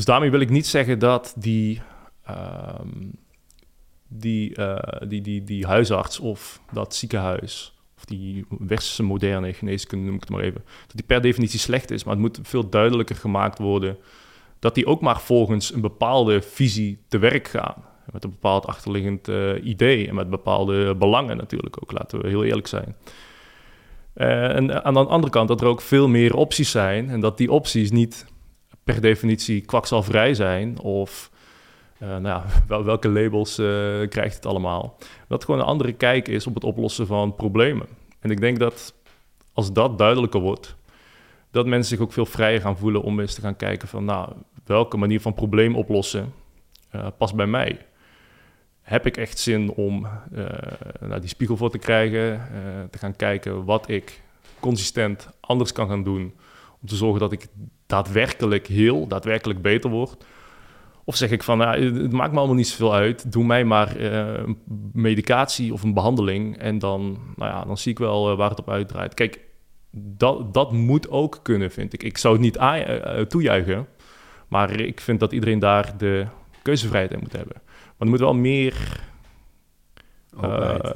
Dus daarmee wil ik niet zeggen dat die, um, die, die, die, die huisarts of dat ziekenhuis of die westerse moderne geneeskunde, noem ik het maar even, dat die per definitie slecht is. Maar het moet veel duidelijker gemaakt worden dat die ook maar volgens een bepaalde visie te werk gaan. Met een bepaald achterliggend uh, idee en met bepaalde belangen natuurlijk ook, laten we heel eerlijk zijn. Uh, en aan de andere kant dat er ook veel meer opties zijn en dat die opties niet per definitie kwakzalvrij zijn of uh, nou ja, wel, welke labels uh, krijgt het allemaal? Dat gewoon een andere kijk is op het oplossen van problemen. En ik denk dat als dat duidelijker wordt, dat mensen zich ook veel vrijer gaan voelen om eens te gaan kijken van, nou, welke manier van probleem oplossen uh, past bij mij? Heb ik echt zin om die spiegel voor te krijgen, te gaan kijken wat ik consistent anders kan gaan doen om te zorgen dat ik daadwerkelijk heel, daadwerkelijk beter word? Of zeg ik van, nou, het maakt me allemaal niet zoveel uit. Doe mij maar uh, medicatie of een behandeling. En dan, nou ja, dan zie ik wel uh, waar het op uitdraait. Kijk, dat, dat moet ook kunnen, vind ik. Ik zou het niet uh, toejuichen. Maar ik vind dat iedereen daar de keuzevrijheid in moet hebben. Maar er moet wel meer...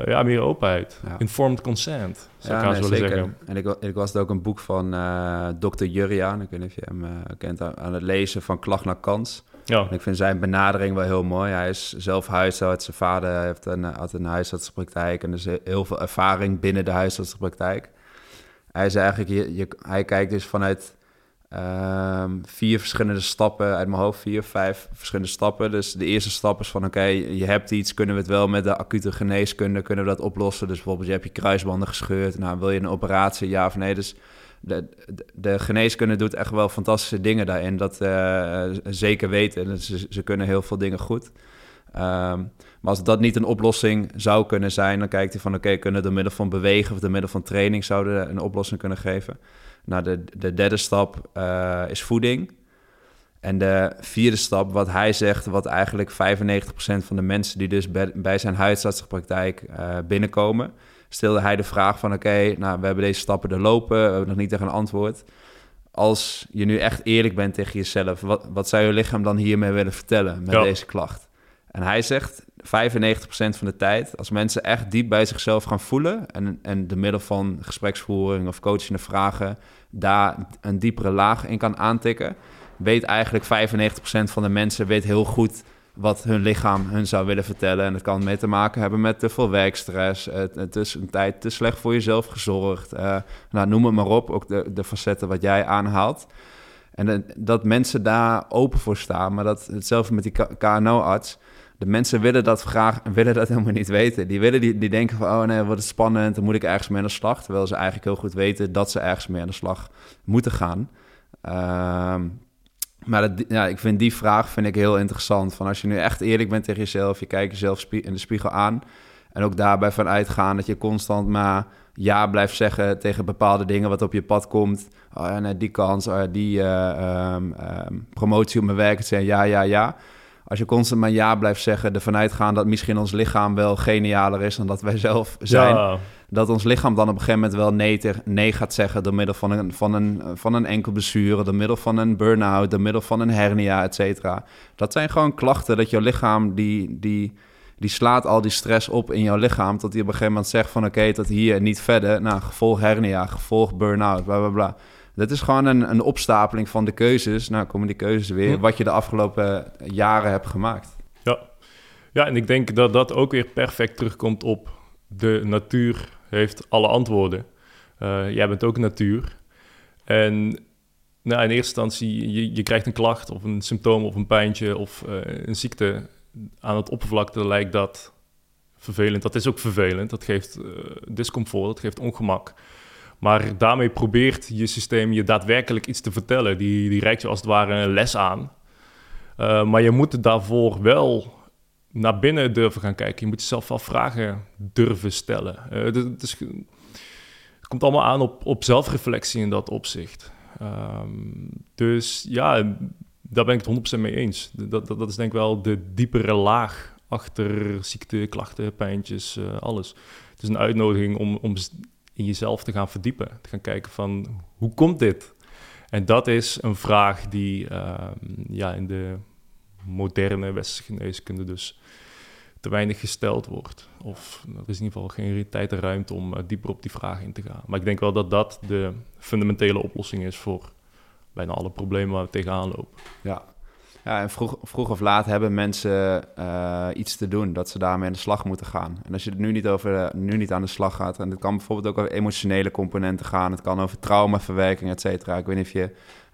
ja, meer openheid. Informed consent, zou ja, ik nee, zeker. zeggen. En ik, ik was ook een boek van Dr. Juriaan, ik weet niet of je hem kent, aan het lezen van Klacht naar Kans. Ja. ik vind zijn benadering wel heel mooi. Hij is zelf huisarts. Zijn vader heeft een, had een huisartsenpraktijk en dus heel veel ervaring binnen de huisartsenpraktijk. Hij is eigenlijk, je, je, hij kijkt dus vanuit ehm, vier verschillende stappen uit mijn hoofd, vier, vijf verschillende stappen. Dus de eerste stap is van oké, je hebt iets, kunnen we het wel met de acute geneeskunde, kunnen we dat oplossen? Dus bijvoorbeeld je hebt je kruisbanden gescheurd, nou wil je een operatie, ja of nee? Dus de, de, geneeskunde doet echt wel fantastische dingen daarin, dat uh, zeker weten. Ze, ze kunnen heel veel dingen goed. Ehm, maar als dat niet een oplossing zou kunnen zijn, dan kijkt hij van oké, kunnen we door middel van bewegen of door middel van training zouden een oplossing kunnen geven. Nou, de, de derde stap uh, is voeding. En de vierde stap, wat hij zegt, wat eigenlijk 95% van de mensen die dus bij, zijn huisartsenpraktijk uh, binnenkomen, stelde hij de vraag van oké, nou we hebben deze stappen er lopen, we hebben nog niet tegen een antwoord. Als je nu echt eerlijk bent tegen jezelf, wat, wat zou je lichaam dan hiermee willen vertellen met deze klacht? En hij zegt 95% van de tijd, als mensen echt diep bij zichzelf gaan voelen en, en de middel van gespreksvoering of coachende vragen daar een diepere laag in kan aantikken, weet eigenlijk 95% van de mensen weet heel goed wat hun lichaam hun zou willen vertellen. En dat kan mee te maken hebben met te veel werkstress, het, is een tijd te slecht voor jezelf gezorgd. Uh, nou, noem het maar op, ook de, de facetten wat jij aanhaalt. En dat mensen daar open voor staan, maar dat hetzelfde met die KNO-arts de mensen willen dat graag en willen dat helemaal niet weten. Die, willen, die, die denken van, oh nee, wat is spannend, dan moet ik ergens mee aan de slag. Terwijl ze eigenlijk heel goed weten dat ze ergens mee aan de slag moeten gaan. Ehm, maar ja, ik vind die vraag vind ik heel interessant. Van als je nu echt eerlijk bent tegen jezelf, je kijkt jezelf in de spiegel aan. En ook daarbij vanuit gaan dat je constant maar ja blijft zeggen tegen bepaalde dingen wat op je pad komt. Oh nee, die kans, oh die uh, promotie op mijn werk. Het zijn ja, ja, ja als je constant maar ja blijft zeggen, ervan uitgaan dat misschien ons lichaam wel genialer is dan dat wij zelf zijn. Dat ons lichaam dan op een gegeven moment wel nee, nee gaat zeggen door middel van een, van een, van een enkel blessure, door middel van een burn-out, door middel van een hernia, et cetera. Dat zijn gewoon klachten dat jouw lichaam die, die, die slaat al die stress op in jouw lichaam, tot hij op een gegeven moment zegt van oké, okay, tot hier en niet verder. Nou, gevolg hernia, gevolg burn-out, bla bla bla. Dat is gewoon een, een opstapeling van de keuzes. Nou, komen die keuzes weer. Hm. Wat je de afgelopen jaren hebt gemaakt. Ja. ja, en ik denk dat dat ook weer perfect terugkomt op de natuur heeft alle antwoorden. Uh, jij bent ook natuur. En nou, in eerste instantie, je, je krijgt een klacht of een symptoom of een pijntje of uh, een ziekte. Aan het oppervlakte lijkt dat vervelend. Dat is ook vervelend. Dat geeft uh, discomfort, dat geeft ongemak. Maar daarmee probeert je systeem je daadwerkelijk iets te vertellen. Die, die reikt je als het ware een les aan. Uh, maar je moet daarvoor wel naar binnen durven gaan kijken. Je moet jezelf wel vragen durven stellen. Uh, het, komt allemaal aan op, op zelfreflectie in dat opzicht. Um, dus ja, daar ben ik het 100% mee eens. Dat, dat, dat, is denk ik wel de diepere laag achter ziekte, klachten, pijntjes, uh, alles. Het is een uitnodiging om, om in jezelf te gaan verdiepen. Te gaan kijken van, hoe komt dit? En dat is een vraag die uh, ja, in de moderne westerse geneeskunde dus te weinig gesteld wordt. Of er is in ieder geval geen tijd en ruimte om uh, dieper op die vraag in te gaan. Maar ik denk wel dat dat de fundamentele oplossing is voor bijna alle problemen waar we tegenaan lopen. Ja, ja, en vroeg, vroeg of laat hebben mensen uh, iets te doen, dat ze daarmee aan de slag moeten gaan. En als je er nu niet, over, uh, nu niet aan de slag gaat, en het kan bijvoorbeeld ook over emotionele componenten gaan, het kan over traumaverwerking, et cetera. Ik weet niet of je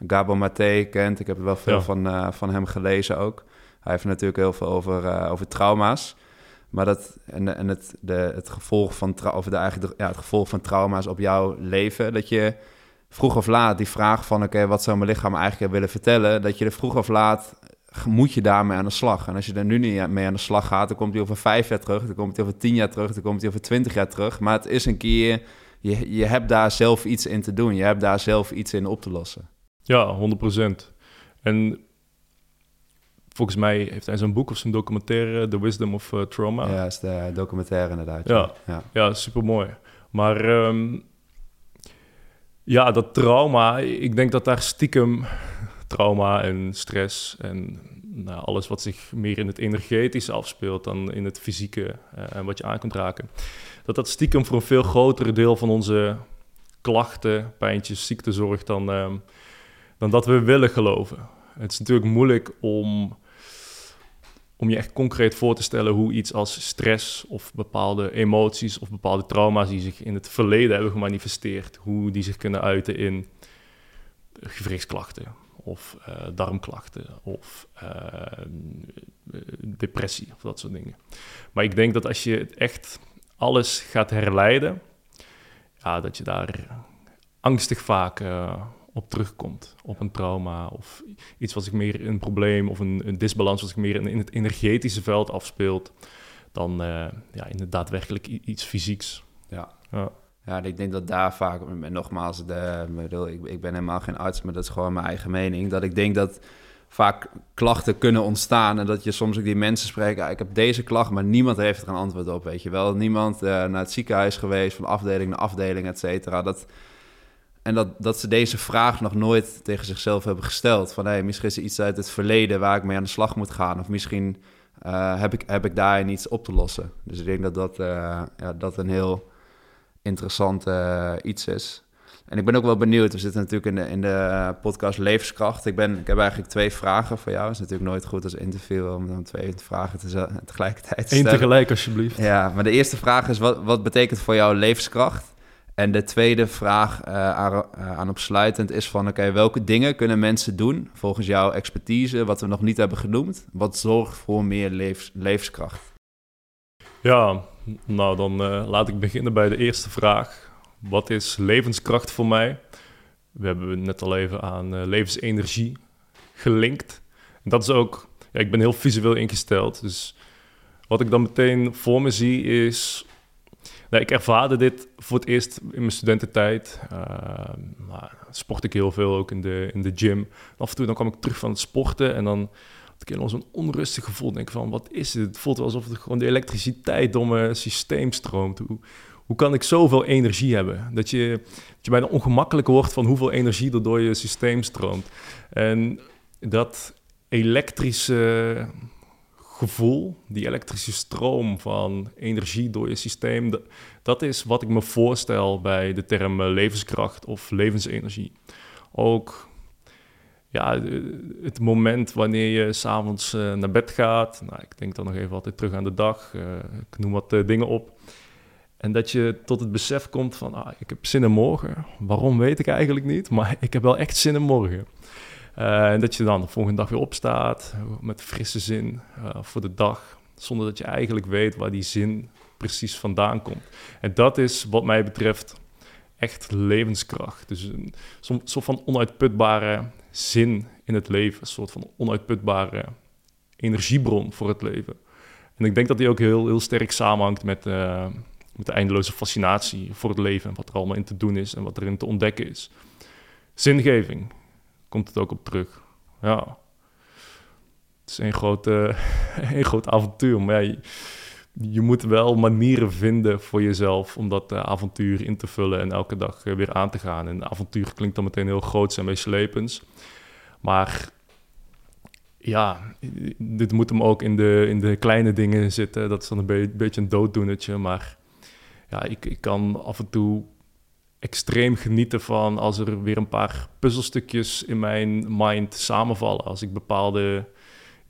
Gabo Maté kent, ik heb er wel veel van, uh, van hem gelezen ook. Hij heeft natuurlijk heel veel over, over trauma's. Maar dat, en, en het, de, het, gevolg van, over de, eigenlijk ja, het gevolg van trauma's op jouw leven, dat je vroeg of laat die vraag van... oké, wat zou mijn lichaam eigenlijk willen vertellen... dat je er vroeg of laat moet je daarmee aan de slag. En als je er nu niet mee aan de slag gaat... dan komt hij over vijf jaar terug... dan komt hij over tien jaar terug... dan komt hij over twintig jaar terug. Maar het is een keer... Je, je hebt daar zelf iets in te doen. Je hebt daar zelf iets in op te lossen. Ja, 100%. En volgens mij heeft hij zo'n boek of zijn documentaire... The Wisdom of uh, Trauma. Ja, is de documentaire inderdaad. Ja, ja. ja super mooi. Maar... Um, ja, dat trauma, ik denk dat daar stiekem trauma en stress en nou, alles wat zich meer in het energetische afspeelt dan in het fysieke uh, en wat je aan kunt raken, dat dat stiekem voor een veel grotere deel van onze klachten, pijntjes, ziekte zorgt dan, uh, dan dat we willen geloven. Het is natuurlijk moeilijk om om je echt concreet voor te stellen hoe iets als stress of bepaalde emoties of bepaalde trauma's die zich in het verleden hebben gemanifesteerd, hoe die zich kunnen uiten in gewrichtsklachten of darmklachten of depressie of dat soort dingen. Maar ik denk dat als je echt alles gaat herleiden, ja, dat je daar angstig vaak op terugkomt. Op een trauma of iets wat zich meer een probleem of een, een disbalans wat zich meer in, in het energetische veld afspeelt, dan uh, ja, in het daadwerkelijk iets fysieks. Ja. ja. Ja, ik denk dat daar vaak, nogmaals, de, bedoel, ik, ik ben helemaal geen arts, maar dat is gewoon mijn eigen mening. Dat ik denk dat vaak klachten kunnen ontstaan en dat je soms ook die mensen spreekt. ik heb deze klacht, maar niemand heeft er een antwoord op, weet je wel. Niemand uh, naar het ziekenhuis geweest, van afdeling naar afdeling, et cetera. Dat, en dat, dat ze deze vraag nog nooit tegen zichzelf hebben gesteld. Van hey, misschien is er iets uit het verleden waar ik mee aan de slag moet gaan. Of misschien uh, heb, ik, heb ik daar iets op te lossen. Dus ik denk dat dat, uh, ja, dat een heel interessant uh, iets is. En ik ben ook wel benieuwd. We zitten natuurlijk in de, in de podcast Levenskracht. Ik, ben, ik heb eigenlijk twee vragen voor jou. Het is natuurlijk nooit goed als interview om dan twee vragen te, tegelijkertijd te stellen. Eén tegelijk, alsjeblieft. Ja, maar de eerste vraag is: wat, wat betekent voor jou levenskracht? En de tweede vraag uh, aan, uh, aan opsluitend is van... oké, welke dingen kunnen mensen doen volgens jouw expertise... wat we nog niet hebben genoemd... wat zorgt voor meer levens, levenskracht? Ja, nou dan uh, laat ik beginnen bij de eerste vraag. Wat is levenskracht voor mij? We hebben net al even aan levensenergie gelinkt. Dat is ook... Ja, ik ben heel visueel ingesteld, dus... Wat ik dan meteen voor me zie is Nee, ik ervaarde dit voor het eerst in mijn studententijd. Uh, sport ik heel veel, ook in de, in de gym. af en toe dan kwam ik terug van het sporten en dan had ik helemaal zo'n onrustig gevoel. Denk van, wat is dit? Het voelt wel alsof het gewoon de elektriciteit door mijn systeem stroomt. Hoe, hoe kan ik zoveel energie hebben? Dat je, dat je bijna ongemakkelijk wordt van hoeveel energie er door je systeem stroomt. En dat elektrische gevoel, die elektrische stroom van energie door je systeem, dat is wat ik me voorstel bij de term eh, levenskracht of levensenergie. Ook ja, het moment wanneer je s'avonds uh, naar bed gaat, nou, ik denk dan nog even altijd terug aan de dag, ik noem wat dingen op. En dat je tot het besef komt van, ah, ik heb zin in morgen. Waarom weet ik eigenlijk niet, maar ik heb wel echt zin in morgen. Uh, en dat je dan de volgende dag weer opstaat met frisse zin uh, voor de dag, zonder dat je eigenlijk weet waar die zin precies vandaan komt. En dat is wat mij betreft echt levenskracht. Dus een soort van onuitputbare zin in het leven, een soort van onuitputbare energiebron voor het leven. En ik denk dat die ook heel, heel sterk samenhangt met, uh, met de eindeloze fascinatie voor het leven en wat er allemaal in te doen is en wat erin te ontdekken is. Zingeving, komt het ook op terug. Ja. Het is een groot, een groot avontuur. Maar ja, je, moet wel manieren vinden voor jezelf om dat uh, avontuur in te vullen en elke dag uh, weer aan te gaan. En avontuur klinkt dan meteen heel groot en meeslepends. Maar ja, dit moet hem ook in de, in de kleine dingen zitten. Dat is dan een beetje een dooddoenertje. Maar ja, ik, ik kan af en toe extreem genieten van als er weer een paar puzzelstukjes in mijn mind samenvallen. Als ik bepaalde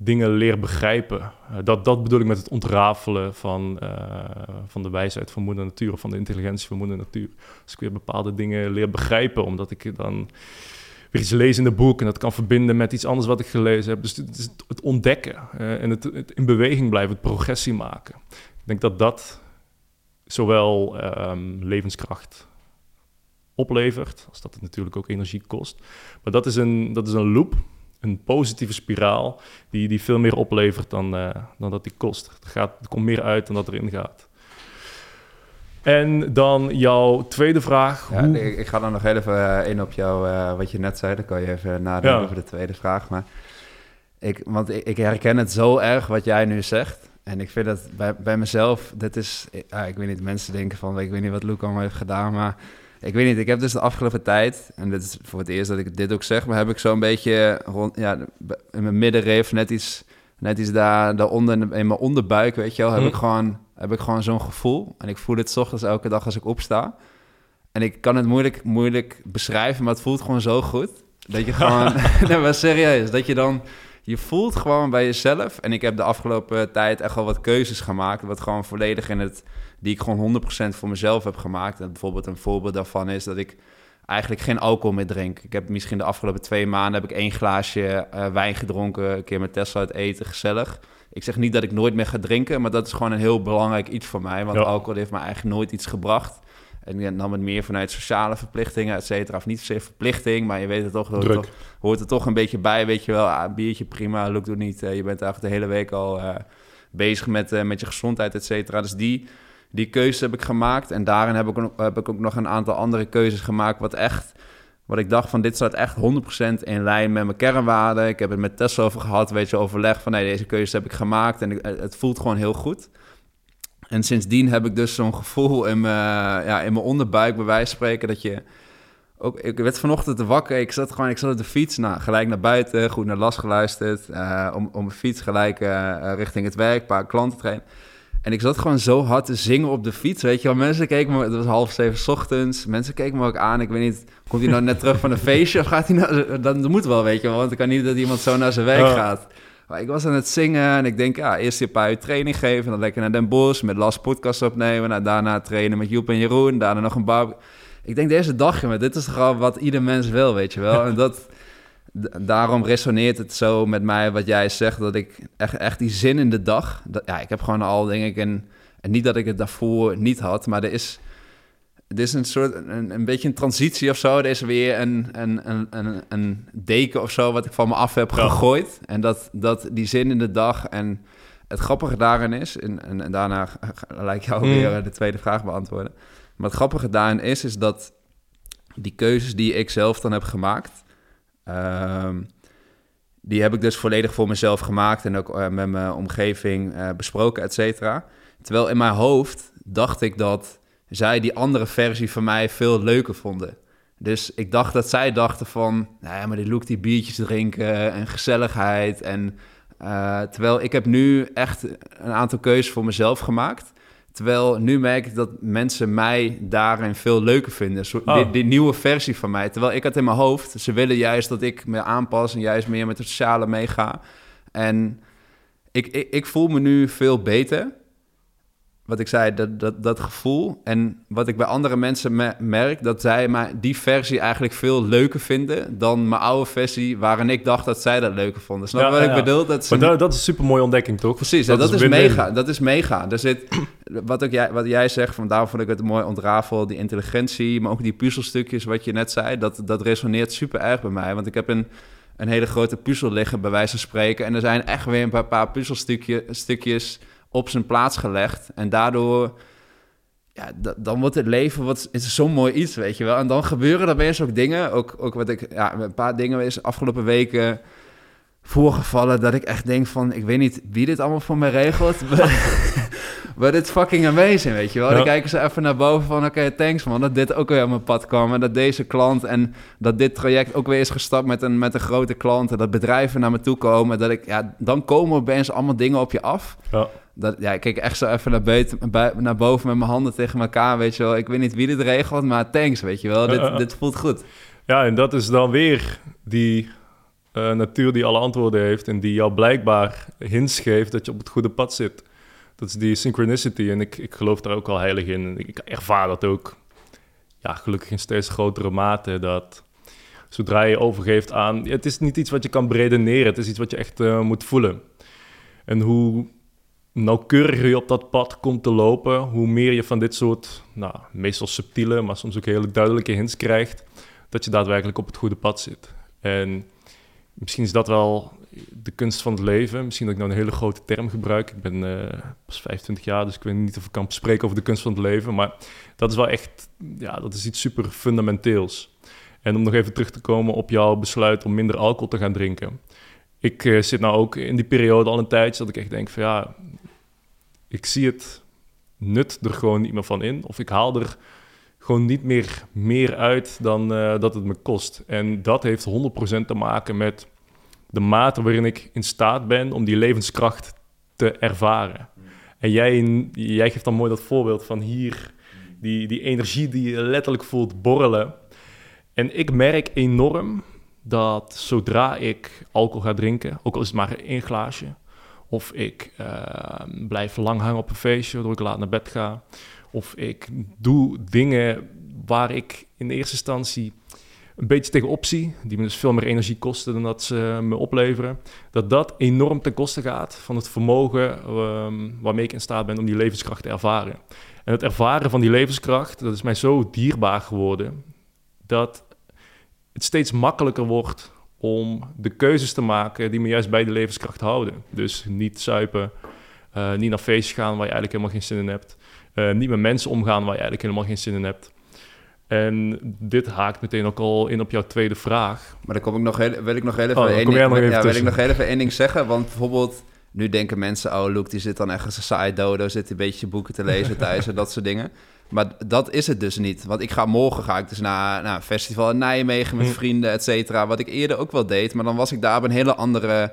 dingen leer begrijpen. Uh, dat, dat bedoel ik met het ontrafelen van, uh, van de wijsheid van moeder natuur of van de intelligentie van moeder natuur. Als ik weer bepaalde dingen leer begrijpen, omdat ik dan weer iets lees in de boek en dat kan verbinden met iets anders wat ik gelezen heb. Dus het, het, ontdekken uh, en het, in beweging blijven, het progressie maken. Ik denk dat dat zowel um, levenskracht oplevert, als dat het natuurlijk ook energie kost. Maar dat is een, dat is een loop, een positieve spiraal, die, die veel meer oplevert dan, uh, dan dat die kost. Het, gaat, er komt meer uit dan dat erin gaat. En dan jouw tweede vraag. Ja, ik, ik, ga dan nog even eh, in op jou, uh, wat je net zei. Dan kan je even nadenken ja. over de tweede vraag. Maar ik, want ik, ik, herken het zo erg wat jij nu zegt. En ik vind dat bij, bij mezelf, dit is, ik weet niet, mensen denken van, ik weet niet wat Luc allemaal heeft gedaan, maar ik weet niet, ik heb dus de afgelopen tijd, en dit is voor het eerst dat ik dit ook zeg, maar heb ik zo'n beetje rond, ja, in mijn middenreef net iets, net iets daar, daaronder in, mijn onderbuik, weet je wel, heb, ik gewoon, heb ik gewoon zo'n gevoel. En ik voel het ochtends elke dag als ik opsta. En ik kan het moeilijk, moeilijk beschrijven, maar het voelt gewoon zo goed. Dat je gewoon, nee, maar serieus, dat je dan, je voelt gewoon bij jezelf. En ik heb de afgelopen tijd echt wel wat keuzes gemaakt, wat gewoon volledig in het die ik gewoon 100% voor mezelf heb gemaakt. En bijvoorbeeld een voorbeeld daarvan is dat ik eigenlijk geen alcohol meer drink. Ik heb misschien de afgelopen twee maanden heb ik één glaasje eh, wijn gedronken, een keer met Tesla uit eten, gezellig. Ik zeg niet dat ik nooit meer ga drinken, maar dat is gewoon een heel belangrijk iets voor mij. Want Ja. alcohol heeft me eigenlijk nooit iets gebracht. En ik nam het meer vanuit sociale verplichtingen, et cetera. Of niet zozeer verplichting, maar je weet het toch, hoort, Druk. toch, hoort er toch een beetje bij. Weet je wel, ah, een biertje prima, lukt doe niet. Eh, je bent eigenlijk de hele week al eh, bezig met, eh, met je gezondheid, et cetera. Dus die, die keuze heb ik gemaakt. En daarin heb ik, ook, heb ik ook nog een aantal andere keuzes gemaakt, wat echt... Wat ik dacht van, dit staat echt 100% in lijn met mijn kernwaarden. Ik heb het met Tess over gehad, weet je, overleg van... nee, deze keuze heb ik gemaakt en het voelt gewoon heel goed. En sindsdien heb ik dus zo'n gevoel in mijn, ja, in mijn onderbuik, bij wijze van spreken, dat je... Ook, ik werd vanochtend te wakker, ik zat gewoon, ik zat op de fiets, nou, gelijk naar buiten, goed naar Las geluisterd, eh, om, om mijn fiets gelijk eh, richting het werk, een paar klanten trainen. En ik zat gewoon zo hard te zingen op de fiets, weet je wel. Mensen keken me, het was half zeven 's ochtends, mensen keken me ook aan. Ik weet niet, komt hij nou net terug van een feestje of gaat hij nou... Dat moet wel, weet je wel, want ik kan niet dat iemand zo naar zijn werk gaat. Maar ik was aan het zingen en ik denk, ja, eerst een paar uur training geven. Dan lekker naar Den Bosch, met Las podcast opnemen. Nou, daarna trainen met Joep en Jeroen. Daarna nog een bar. Ik denk, deze dag, jongen, dit is toch al wat ieder mens wil, weet je wel. En dat, daarom resoneert het zo met mij wat jij zegt. Dat ik echt, echt die zin in de dag... Dat, ja, ik heb gewoon al, denk ik. En niet dat ik het daarvoor niet had, maar er is... Er is een soort, een, een beetje een transitie of zo. Er is weer een, een, een, een, een deken of zo wat ik van me af heb Ja. gegooid. En dat, dat die zin in de dag en het grappige daarin is... En, en, en daarna laat ik jou Mm. weer de tweede vraag beantwoorden. Maar het grappige daarin is, is dat die keuzes die ik zelf dan heb gemaakt... ehm, die heb ik dus volledig voor mezelf gemaakt... en ook eh, met mijn omgeving eh, besproken, et cetera. Terwijl in mijn hoofd dacht ik dat zij die andere versie van mij veel leuker vonden. Dus ik dacht dat zij dachten van... nou ja, maar die look die biertjes drinken en gezelligheid. En, eh, terwijl ik heb nu echt een aantal keuzes voor mezelf gemaakt... Terwijl nu merk ik dat mensen mij daarin veel leuker vinden. Zo, Oh. die, die nieuwe versie van mij. Terwijl ik had in mijn hoofd, ze willen juist dat ik me aanpas en juist meer met het sociale meega. En ik, ik, ik voel me nu veel beter. Wat ik zei, dat, dat, dat gevoel. En wat ik bij andere mensen me- merk, dat zij mij die versie eigenlijk veel leuker vinden dan mijn oude versie, waarin ik dacht dat zij dat leuker vonden. Snap je Ja, wat ja, ik bedoel? Dat ze Maar dat, dat is een super mooie ontdekking, toch? Precies, dat, dat is, mega. Dat is mega. Er zit, wat, ook jij, wat jij zegt, van daarom vond ik het mooi ontrafel, die intelligentie, maar ook die puzzelstukjes, wat je net zei, dat, dat resoneert super erg bij mij. Want ik heb een, een hele grote puzzel liggen, bij wijze van spreken. En er zijn echt weer een paar, paar puzzelstukjes stukjes op zijn plaats gelegd. En daardoor, ja, da- dan wordt het leven wat, is zo'n mooi iets, weet je wel. En dan gebeuren er opeens ook dingen, ook, ook wat ik, ja, een paar dingen is afgelopen weken voorgevallen dat ik echt denk van, ik weet niet wie dit allemaal voor mij regelt, maar dit is fucking amazing, weet je wel. Ja. Dan kijken ze even naar boven van, oké, thanks man, dat dit ook weer op mijn pad kwam en dat deze klant en dat dit traject ook weer is gestapt met een, met een grote klant en dat bedrijven naar me toe komen, dat ik, ja, dan komen opeens allemaal dingen op je af. Ja. Dat, ja, ik keek echt zo even naar, boven met mijn handen tegen elkaar, weet je wel. Ik weet niet wie dit regelt, maar thanks, weet je wel. Dit, dit voelt goed. Ja, en dat is dan weer die eh, natuur die alle antwoorden heeft en die jou blijkbaar hints geeft dat je op het goede pad zit. Dat is die synchronicity en ik, ik geloof daar ook al heilig in. Ik ervaar dat ook, ja, gelukkig in steeds grotere mate, dat zodra je overgeeft aan... Het is niet iets wat je kan beredeneren, het is iets wat je echt eh, moet voelen. En hoe nauwkeuriger je op dat pad komt te lopen, hoe meer je van dit soort, nou, meestal subtiele, maar soms ook hele duidelijke hints krijgt, dat je daadwerkelijk op het goede pad zit. En misschien is dat wel de kunst van het leven. Misschien dat ik nou een hele grote term gebruik. Ik ben eh, pas 25 jaar, dus ik weet niet of ik kan spreken over de kunst van het leven. Maar dat is wel echt, ja, dat is iets super fundamenteels. En om nog even terug te komen op jouw besluit om minder alcohol te gaan drinken. Ik eh, zit nou ook in die periode al een tijdje dat ik echt denk van ja, ik zie het nut er gewoon niet meer van in. Of ik haal er gewoon niet meer, meer uit dan eh, dat het me kost. En dat heeft 100% te maken met de mate waarin ik in staat ben om die levenskracht te ervaren. En jij, jij geeft dan mooi dat voorbeeld van hier, die, die energie die je letterlijk voelt borrelen. En ik merk enorm dat zodra ik alcohol ga drinken, ook al is het maar één glaasje, of ik eh, blijf lang hangen op een feestje waardoor ik laat naar bed ga, of ik doe dingen waar ik in eerste instantie een beetje tegenop zie, die me dus veel meer energie kosten dan dat ze me opleveren, dat dat enorm ten koste gaat van het vermogen ehm, waarmee ik in staat ben om die levenskracht te ervaren. En het ervaren van die levenskracht, dat is mij zo dierbaar geworden, dat het steeds makkelijker wordt om de keuzes te maken die me juist bij de levenskracht houden. Dus niet zuipen, uh, niet naar feestjes gaan waar je eigenlijk helemaal geen zin in hebt, uh, niet met mensen omgaan waar je eigenlijk helemaal geen zin in hebt. En dit haakt meteen ook al in op jouw tweede vraag. Maar dan kom ik nog heel, wil ik nog heel even, oh, één, ding, ja, wil ik nog heel even één ding zeggen. Want bijvoorbeeld, nu denken mensen, oh Luke, die zit dan echt een saai dodo, zit een beetje boeken te lezen thuis en dat soort dingen. Maar dat is het dus niet. Want ik ga morgen ga ik dus naar, naar een festival in Nijmegen met hm. vrienden, et cetera. Wat ik eerder ook wel deed. Maar dan was ik daar op een hele andere,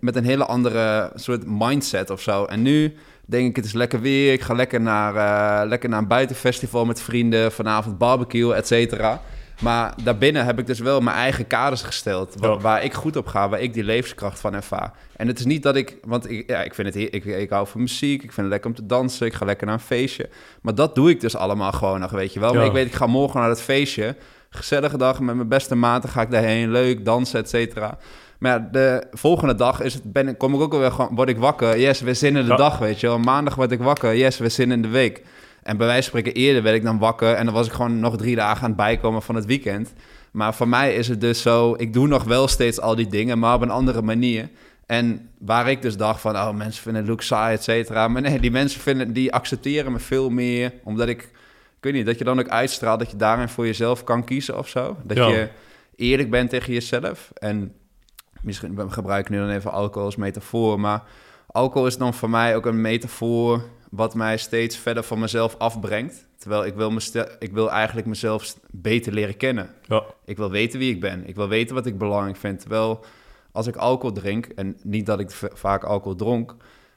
met een hele andere soort mindset of zo. En nu denk ik, het is lekker weer. Ik ga lekker naar, uh, lekker naar een buitenfestival met vrienden. Vanavond barbecue, et cetera. Maar daarbinnen heb ik dus wel mijn eigen kaders gesteld. Waar, waar, ik goed op ga, waar ik die levenskracht van ervaar. En het is niet dat ik, want ik, ja, ik vind het, ik, ik hou van muziek, ik vind het lekker om te dansen, ik ga lekker naar een feestje. Maar dat doe ik dus allemaal gewoon nog, weet je wel. Maar ik weet, ik ga morgen naar het feestje. Gezellige dag met mijn beste maten, ga ik daarheen, leuk, dansen, et cetera. Maar ja, de volgende dag is het, ben, kom ik ook weer gewoon, word ik wakker. Yes, we zijn in de dag, weet je wel. Maandag word ik wakker. Yes, we zijn in de week. En bij wijze van spreken eerder werd ik dan wakker en dan was ik gewoon nog drie dagen aan het bijkomen van het weekend. Maar voor mij is het dus zo, ik doe nog wel steeds al die dingen, maar op een andere manier. En waar ik dus dacht van, oh, mensen vinden Luke saai, et cetera. Maar nee, die mensen vinden, die accepteren me veel meer, omdat ik, ik weet niet, dat je dan ook uitstraalt dat je daarin voor jezelf kan kiezen of zo. Dat je eerlijk bent tegen jezelf. En misschien gebruik ik nu dan even alcohol als metafoor, maar alcohol is dan voor mij ook een metafoor wat mij steeds verder van mezelf afbrengt. Terwijl ik wil, me ik wil eigenlijk mezelf beter leren kennen. Ja. Ik wil weten wie ik ben. Ik wil weten wat ik belangrijk vind. Terwijl als ik alcohol drink, en niet dat ik vaak alcohol dronk,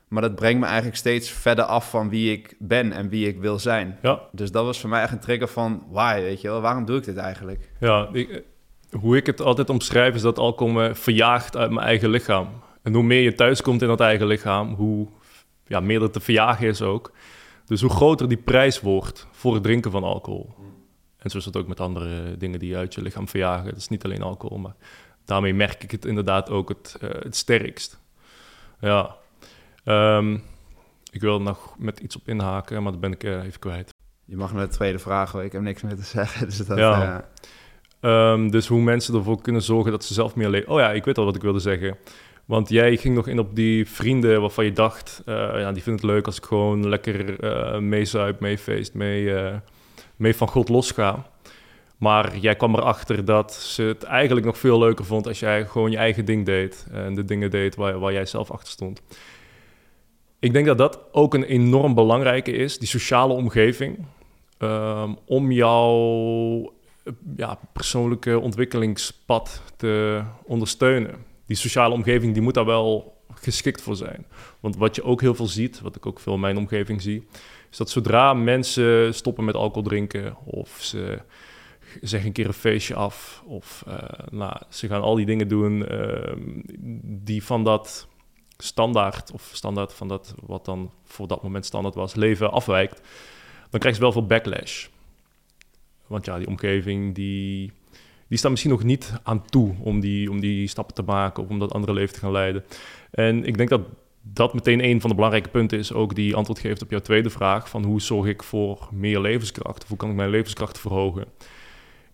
maar dat brengt me eigenlijk steeds verder af van wie ik ben en wie ik wil zijn. Ja. Dus dat was voor mij echt een trigger van, why, weet je wel, waarom doe ik dit eigenlijk? Ja, ik, hoe ik het altijd omschrijf is dat alcohol me verjaagt uit mijn eigen lichaam. En hoe meer je thuis komt in dat eigen lichaam, hoe ja, meer dat te verjagen is ook. Dus hoe groter die prijs wordt voor het drinken van alcohol. En zo is het ook met andere dingen die je uit je lichaam verjagen. Het is niet alleen alcohol, maar daarmee merk ik het inderdaad ook het, uh, het sterkst. Ja. Um, ik wil nog met iets op inhaken, maar dat ben ik uh, even kwijt. Je mag naar de tweede vraag, hoor. ik heb niks meer te zeggen. Dus, dat, ja. Uh... dus hoe mensen ervoor kunnen zorgen dat ze zelf meer leven. Oh ja, ik weet al wat ik wilde zeggen. Want jij ging nog in op die vrienden waarvan je dacht, uh, ja, die vinden het leuk als ik gewoon lekker uh, meezuip, meefeest, mee, uh, mee van God losga. Maar jij kwam erachter dat ze het eigenlijk nog veel leuker vond als jij gewoon je eigen ding deed en de dingen deed waar, waar jij zelf achter stond. Ik denk dat dat ook een enorm belangrijke is, die sociale omgeving, um, om jouw ja, persoonlijke ontwikkelingspad te ondersteunen die sociale omgeving die moet daar wel geschikt voor zijn. Want wat je ook heel veel ziet, wat ik ook veel in mijn omgeving zie, is dat zodra mensen stoppen met alcohol drinken of ze zeggen een keer een feestje af of uh, nou, ze gaan al die dingen doen uh, die van dat standaard of standaard van dat wat dan voor dat moment standaard was, leven afwijkt, dan krijg je wel veel backlash. Want ja, die omgeving die die staan misschien nog niet aan toe om die, om die stappen te maken of om dat andere leven te gaan leiden. En ik denk dat dat meteen een van de belangrijke punten is, ook die antwoord geeft op jouw tweede vraag: van hoe zorg ik voor meer levenskracht? Of hoe kan ik mijn levenskracht verhogen?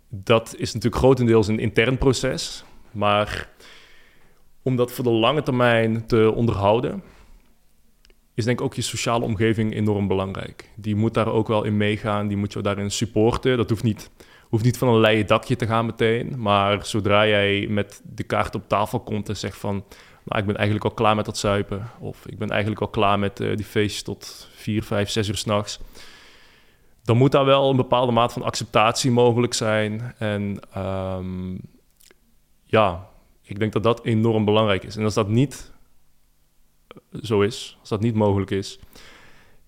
Dat is natuurlijk grotendeels een intern proces, maar om dat voor de lange termijn te onderhouden, is denk ik ook je sociale omgeving enorm belangrijk. Die moet daar ook wel in meegaan, die moet je daarin supporten. Dat hoeft niet hoeft niet van een leien dakje te gaan meteen. Maar zodra jij met de kaart op tafel komt en zegt van... Nou, ik ben eigenlijk al klaar met dat zuipen. Of ik ben eigenlijk al klaar met uh, die feestjes tot 4, 5, 6 uur s'nachts. Dan moet daar wel een bepaalde maat van acceptatie mogelijk zijn. En um, ja, ik denk dat dat enorm belangrijk is. En als dat niet zo is, als dat niet mogelijk is...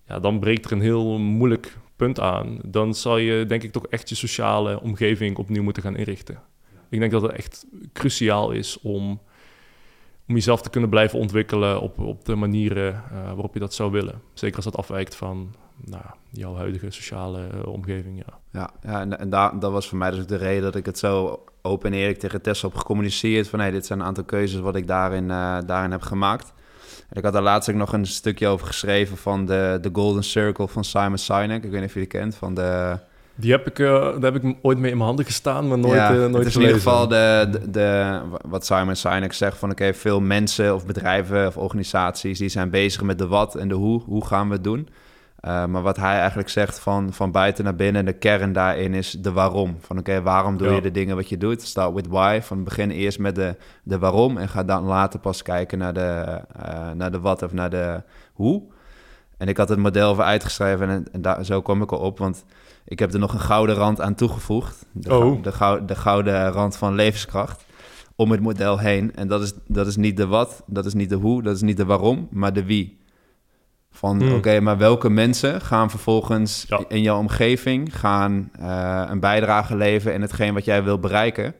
Ja, dan breekt er een heel moeilijk punt aan, dan zal je denk ik toch echt je sociale omgeving opnieuw moeten gaan inrichten. Ik denk dat het echt cruciaal is om, om jezelf te kunnen blijven ontwikkelen op, op de manieren uh, waarop je dat zou willen. Zeker als dat afwijkt van nou, jouw huidige sociale omgeving. Ja, ja, ja en, en daar, dat was voor mij dus ook de reden dat ik het zo open en eerlijk tegen Tessa heb gecommuniceerd. Van hey, dit zijn een aantal keuzes wat ik daarin, daarin heb gemaakt. Ik had daar laatst ook nog een stukje over geschreven van de, de Golden Circle van Simon Sinek. Ik weet niet of je die kent, van de... Die heb ik, uh, daar heb ik ooit mee in mijn handen gestaan, maar nooit, ja, uh, nooit het is in ieder geval de, de, de, wat Simon Sinek zegt van... oké, veel mensen of bedrijven of organisaties... die zijn bezig met de wat en de hoe. Hoe gaan we het doen? Uh, maar wat hij eigenlijk zegt van, van buiten naar binnen... de kern daarin is de waarom. Van oké, waarom doe je de dingen wat je doet? Start with why. Van begin eerst met de, de waarom... en ga dan later pas kijken naar de, naar de wat of naar de hoe... En ik had het model voor uitgeschreven en, en daar, zo kwam ik al op. Want ik heb er nog een gouden rand aan toegevoegd. De, oh. de, gouden, de gouden rand van levenskracht om het model heen. En dat is, dat is niet de wat, dat is niet de hoe, dat is niet de waarom, maar de wie. Van hmm. oké, maar welke mensen gaan vervolgens in jouw omgeving gaan uh, een bijdrage leveren in hetgeen wat jij wil bereiken?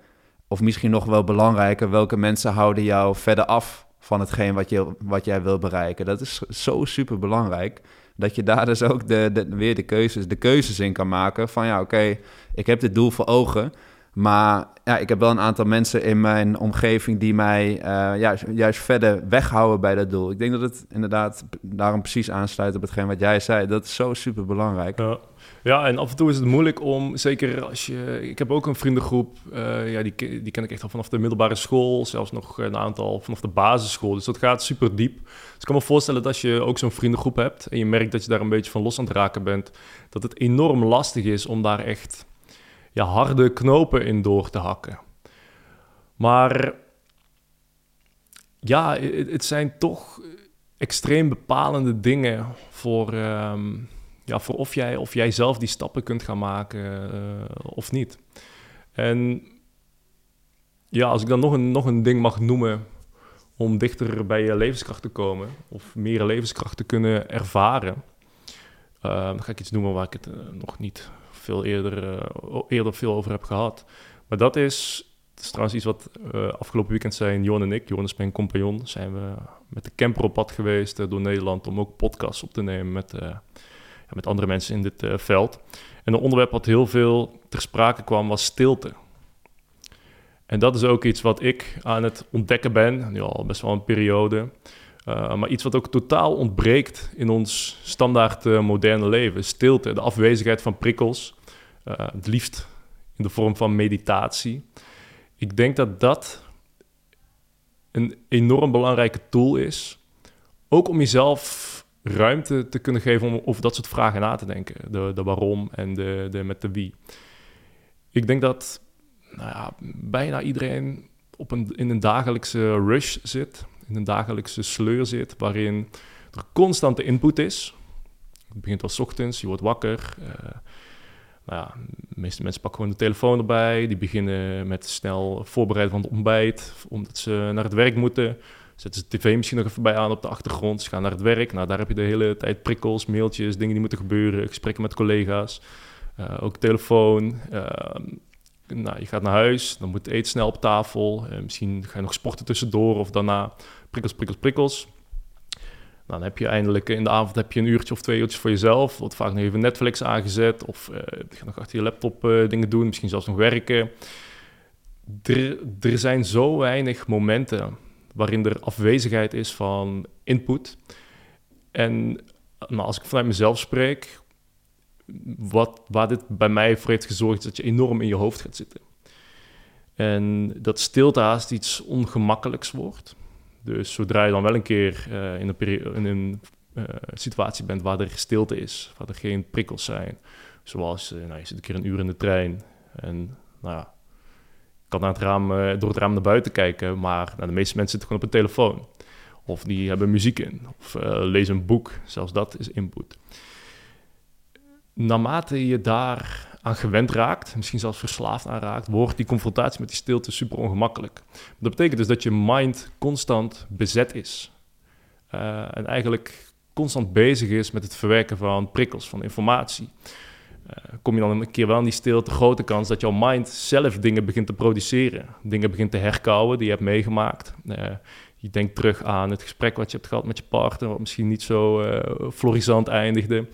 Of misschien nog wel belangrijker, welke mensen houden jou verder af van hetgeen wat, je, wat jij wil bereiken? Dat is zo super belangrijk dat je daar dus ook de, de, weer de keuzes, de keuzes in kan maken. Van ja, oké, ik heb dit doel voor ogen. Maar ja, ik heb wel een aantal mensen in mijn omgeving die mij uh, juist, juist verder weghouden bij dat doel. Ik denk dat het inderdaad daarom precies aansluit op hetgeen wat jij zei. Dat is zo super belangrijk. Ja. Ja, en af en toe is het moeilijk om, zeker als je... Ik heb ook een vriendengroep, uh, ja, die, die ken ik echt al vanaf de middelbare school, zelfs nog een aantal vanaf de basisschool. Dus dat gaat super diep. Dus ik kan me voorstellen dat als je ook zo'n vriendengroep hebt en je merkt dat je daar een beetje van los aan het raken bent, dat het enorm lastig is om daar echt ja, harde knopen in door te hakken. Maar ja, het, zijn toch extreem bepalende dingen voor... Ehm, ja, voor of jij, of jij zelf die stappen kunt gaan maken uh, of niet. En ja, als ik dan nog een, nog een ding mag noemen om dichter bij je levenskracht te komen of meer levenskracht te kunnen ervaren, uh, dan ga ik iets noemen waar ik het uh, nog niet veel eerder, eerder veel over heb gehad. Maar dat is, dat trouwens iets wat afgelopen weekend zijn Johan en ik, Johan is mijn compagnon, zijn we met de camper op pad geweest door Nederland om ook podcasts op te nemen met met andere mensen in dit veld. En een onderwerp wat heel veel ter sprake kwam was stilte. En dat is ook iets wat ik aan het ontdekken ben, nu al best wel een periode. Uh, maar iets wat ook totaal ontbreekt in ons standaard uh, moderne leven. Stilte, de afwezigheid van prikkels. Uh, het liefst in de vorm van meditatie. Ik denk dat dat een enorm belangrijke tool is. Ook om jezelf ruimte te kunnen geven om over dat soort vragen na te denken. De, de waarom en de, de met de wie. Ik denk dat nou ja, bijna iedereen op een, in een dagelijkse rush zit, in een dagelijkse sleur zit, waarin er constante input is. Het begint al ochtends, je wordt wakker. Uh, nou ja, de meeste mensen pakken gewoon de telefoon erbij. Die beginnen met snel voorbereiden van het ontbijt, omdat ze naar het werk moeten. Zetten ze de tv misschien nog even bij aan op de achtergrond. Ze gaan naar het werk. Nou, daar heb je de hele tijd prikkels, mailtjes, dingen die moeten gebeuren. Gesprekken met collega's. Uh, ook telefoon. Uh, nou, je gaat naar huis. Dan moet eten snel op tafel. Uh, misschien ga je nog sporten tussendoor of daarna. Prikkels, prikkels, prikkels. Nou, dan heb je eindelijk in de avond heb je een uurtje of twee uurtjes voor jezelf. Wordt vaak nog even Netflix aangezet. Of je gaat nog achter je laptop dingen doen. Misschien zelfs nog werken. Er, er zijn zo weinig momenten waarin er afwezigheid is van input. En nou, als ik vanuit mezelf spreek, wat, waar dit bij mij voor heeft gezorgd, is dat je enorm in je hoofd gaat zitten. En dat stilte haast iets ongemakkelijks wordt. Dus zodra je dan wel een keer uh, in een, een uh, situatie bent waar er stilte is, waar er geen prikkels zijn, zoals uh, nou, je zit een keer een uur in de trein en nou ja, kan naar het raam, eh, door het raam naar buiten kijken, maar nou, de meeste mensen zitten gewoon op een telefoon. Of die hebben muziek in, of lezen een boek. Zelfs dat is input. Naarmate je daar aan gewend raakt, misschien zelfs verslaafd aan raakt, wordt die confrontatie met die stilte super ongemakkelijk. Dat betekent dus dat je mind constant bezet is. Uh, en eigenlijk constant bezig is met het verwerken van prikkels, van informatie. Eh, kom je dan een keer wel in die stilte, grote kans dat jouw mind zelf dingen begint te produceren. Dingen begint te herkouwen die je hebt meegemaakt. Uh, je denkt terug aan het gesprek wat je hebt gehad met je partner, wat misschien niet zo florissant eindigde.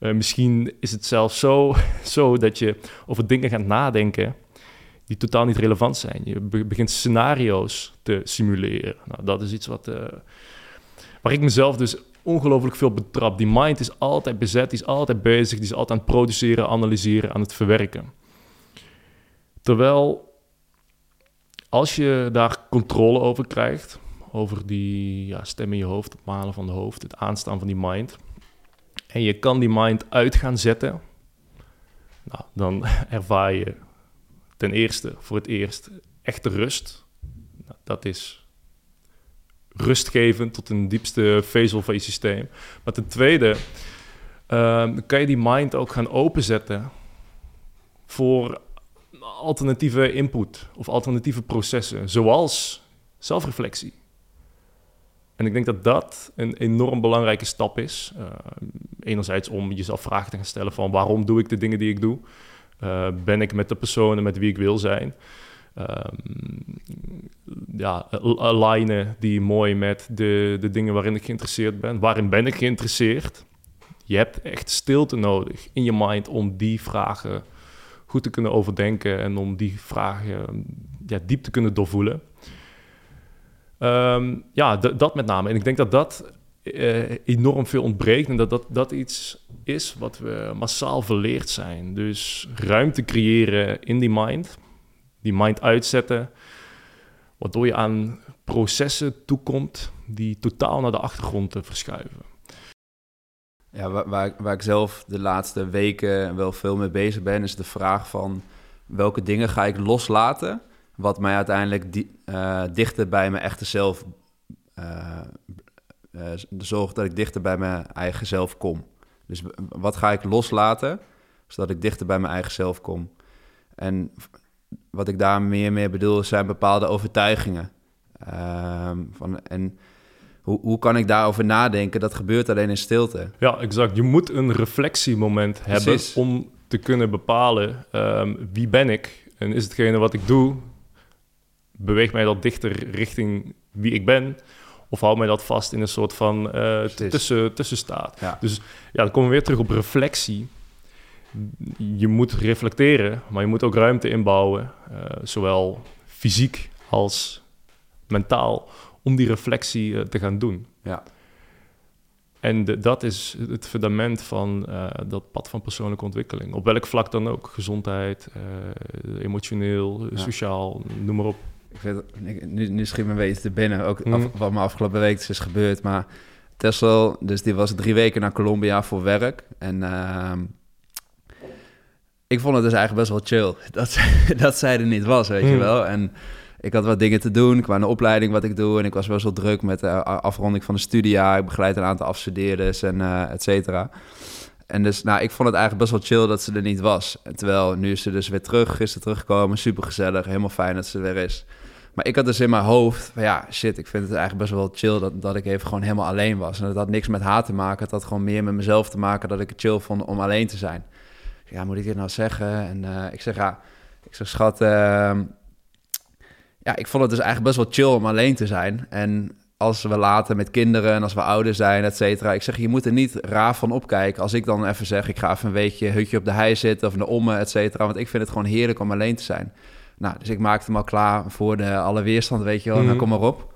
Uh, misschien is het zelfs zo, zo dat je over dingen gaat nadenken die totaal niet relevant zijn. Je begint scenario's te simuleren. Nou, dat is iets wat, uh, waar ik mezelf dus ongelooflijk veel betrap. Die mind is altijd bezet, die is altijd bezig, die is altijd aan het produceren, analyseren, aan het verwerken. Terwijl als je daar controle over krijgt, over die ja, stem in je hoofd, het malen van de hoofd, het aanstaan van die mind, en je kan die mind uit gaan zetten, nou, dan ervaar je ten eerste voor het eerst echte rust. Nou, dat is rustgevend tot een diepste vezel van je systeem. Maar ten tweede uh, kan je die mind ook gaan openzetten voor alternatieve input of alternatieve processen, zoals zelfreflectie. En ik denk dat dat een enorm belangrijke stap is. Uh, enerzijds om jezelf vragen te gaan stellen van waarom doe ik de dingen die ik doe? Uh, ben ik met de personen met wie ik wil zijn? Um, ja, alignen die mooi met de, de dingen waarin ik geïnteresseerd ben. Waarin ben ik geïnteresseerd? Je hebt echt stilte nodig in je mind om die vragen goed te kunnen overdenken en om die vragen ja, diep te kunnen doorvoelen. Um, ja, dat met name. En ik denk dat dat uh, enorm veel ontbreekt en dat, dat dat iets is wat we massaal verleerd zijn. Dus ruimte creëren in die mind, die mind uitzetten, waardoor je aan processen toekomt die totaal naar de achtergrond verschuiven. Ja, waar, waar, waar, ik zelf de laatste weken wel veel mee bezig ben, is de vraag van welke dingen ga ik loslaten, wat mij uiteindelijk die, uh, dichter bij mijn echte zelf uh, uh, zorgt dat ik dichter bij mijn eigen zelf kom. Dus wat ga ik loslaten, zodat ik dichter bij mijn eigen zelf kom. En wat ik daar meer mee bedoel, zijn bepaalde overtuigingen. Ehm, van, en hoe, hoe kan ik daarover nadenken? Dat gebeurt alleen in stilte. Ja, exact. Je moet een reflectiemoment hebben om te kunnen bepalen um, wie ben ik en is hetgene wat ik doe, beweegt mij dat dichter richting wie ik ben? Of hou mij dat vast in een soort van uh, tussen, tussenstaat? Ja. Dus ja, dan komen we weer terug op reflectie. Je moet reflecteren, maar je moet ook ruimte inbouwen, uh, zowel fysiek als mentaal, om die reflectie uh, te gaan doen. Ja. En de, dat is het fundament van uh, dat pad van persoonlijke ontwikkeling. Op welk vlak dan ook. Gezondheid, uh, emotioneel, ja. sociaal, noem maar op. Ik weet, nu, nu schiet me weten te binnen, ook af, mhm. wat me afgelopen week is gebeurd. Maar Tessel, dus die was drie weken naar Colombia voor werk. En uh, ik vond het dus eigenlijk best wel chill dat, dat zij er niet was, weet je mhm. wel. En ik had wat dingen te doen qua een opleiding wat ik doe. En ik was wel zo druk met de afronding van de studie. Ik begeleid een aantal afstudeerders en uh, et cetera. En dus, nou, ik vond het eigenlijk best wel chill dat ze er niet was. En terwijl nu is ze dus weer terug, gisteren teruggekomen, super gezellig, helemaal fijn dat ze er weer is. Maar ik had dus in mijn hoofd van ja, shit, ik vind het eigenlijk best wel chill dat, dat ik even gewoon helemaal alleen was. En dat had niks met haar te maken, het had gewoon meer met mezelf te maken dat ik het chill vond om alleen te zijn. Ja, moet ik dit nou zeggen? En uh, ik zeg ja, ik zeg schat, uh, ja, ik vond het dus eigenlijk best wel chill om alleen te zijn. En als we later met kinderen en als we ouder zijn, et cetera. Ik zeg, je moet er niet raar van opkijken. Als ik dan even zeg, ik ga even een weekje hutje op de hei zitten of de omme, et cetera. Want ik vind het gewoon heerlijk om alleen te zijn. Nou, dus ik maakte hem al klaar voor de alle weerstand, weet je wel. Mm. Nou, kom maar op.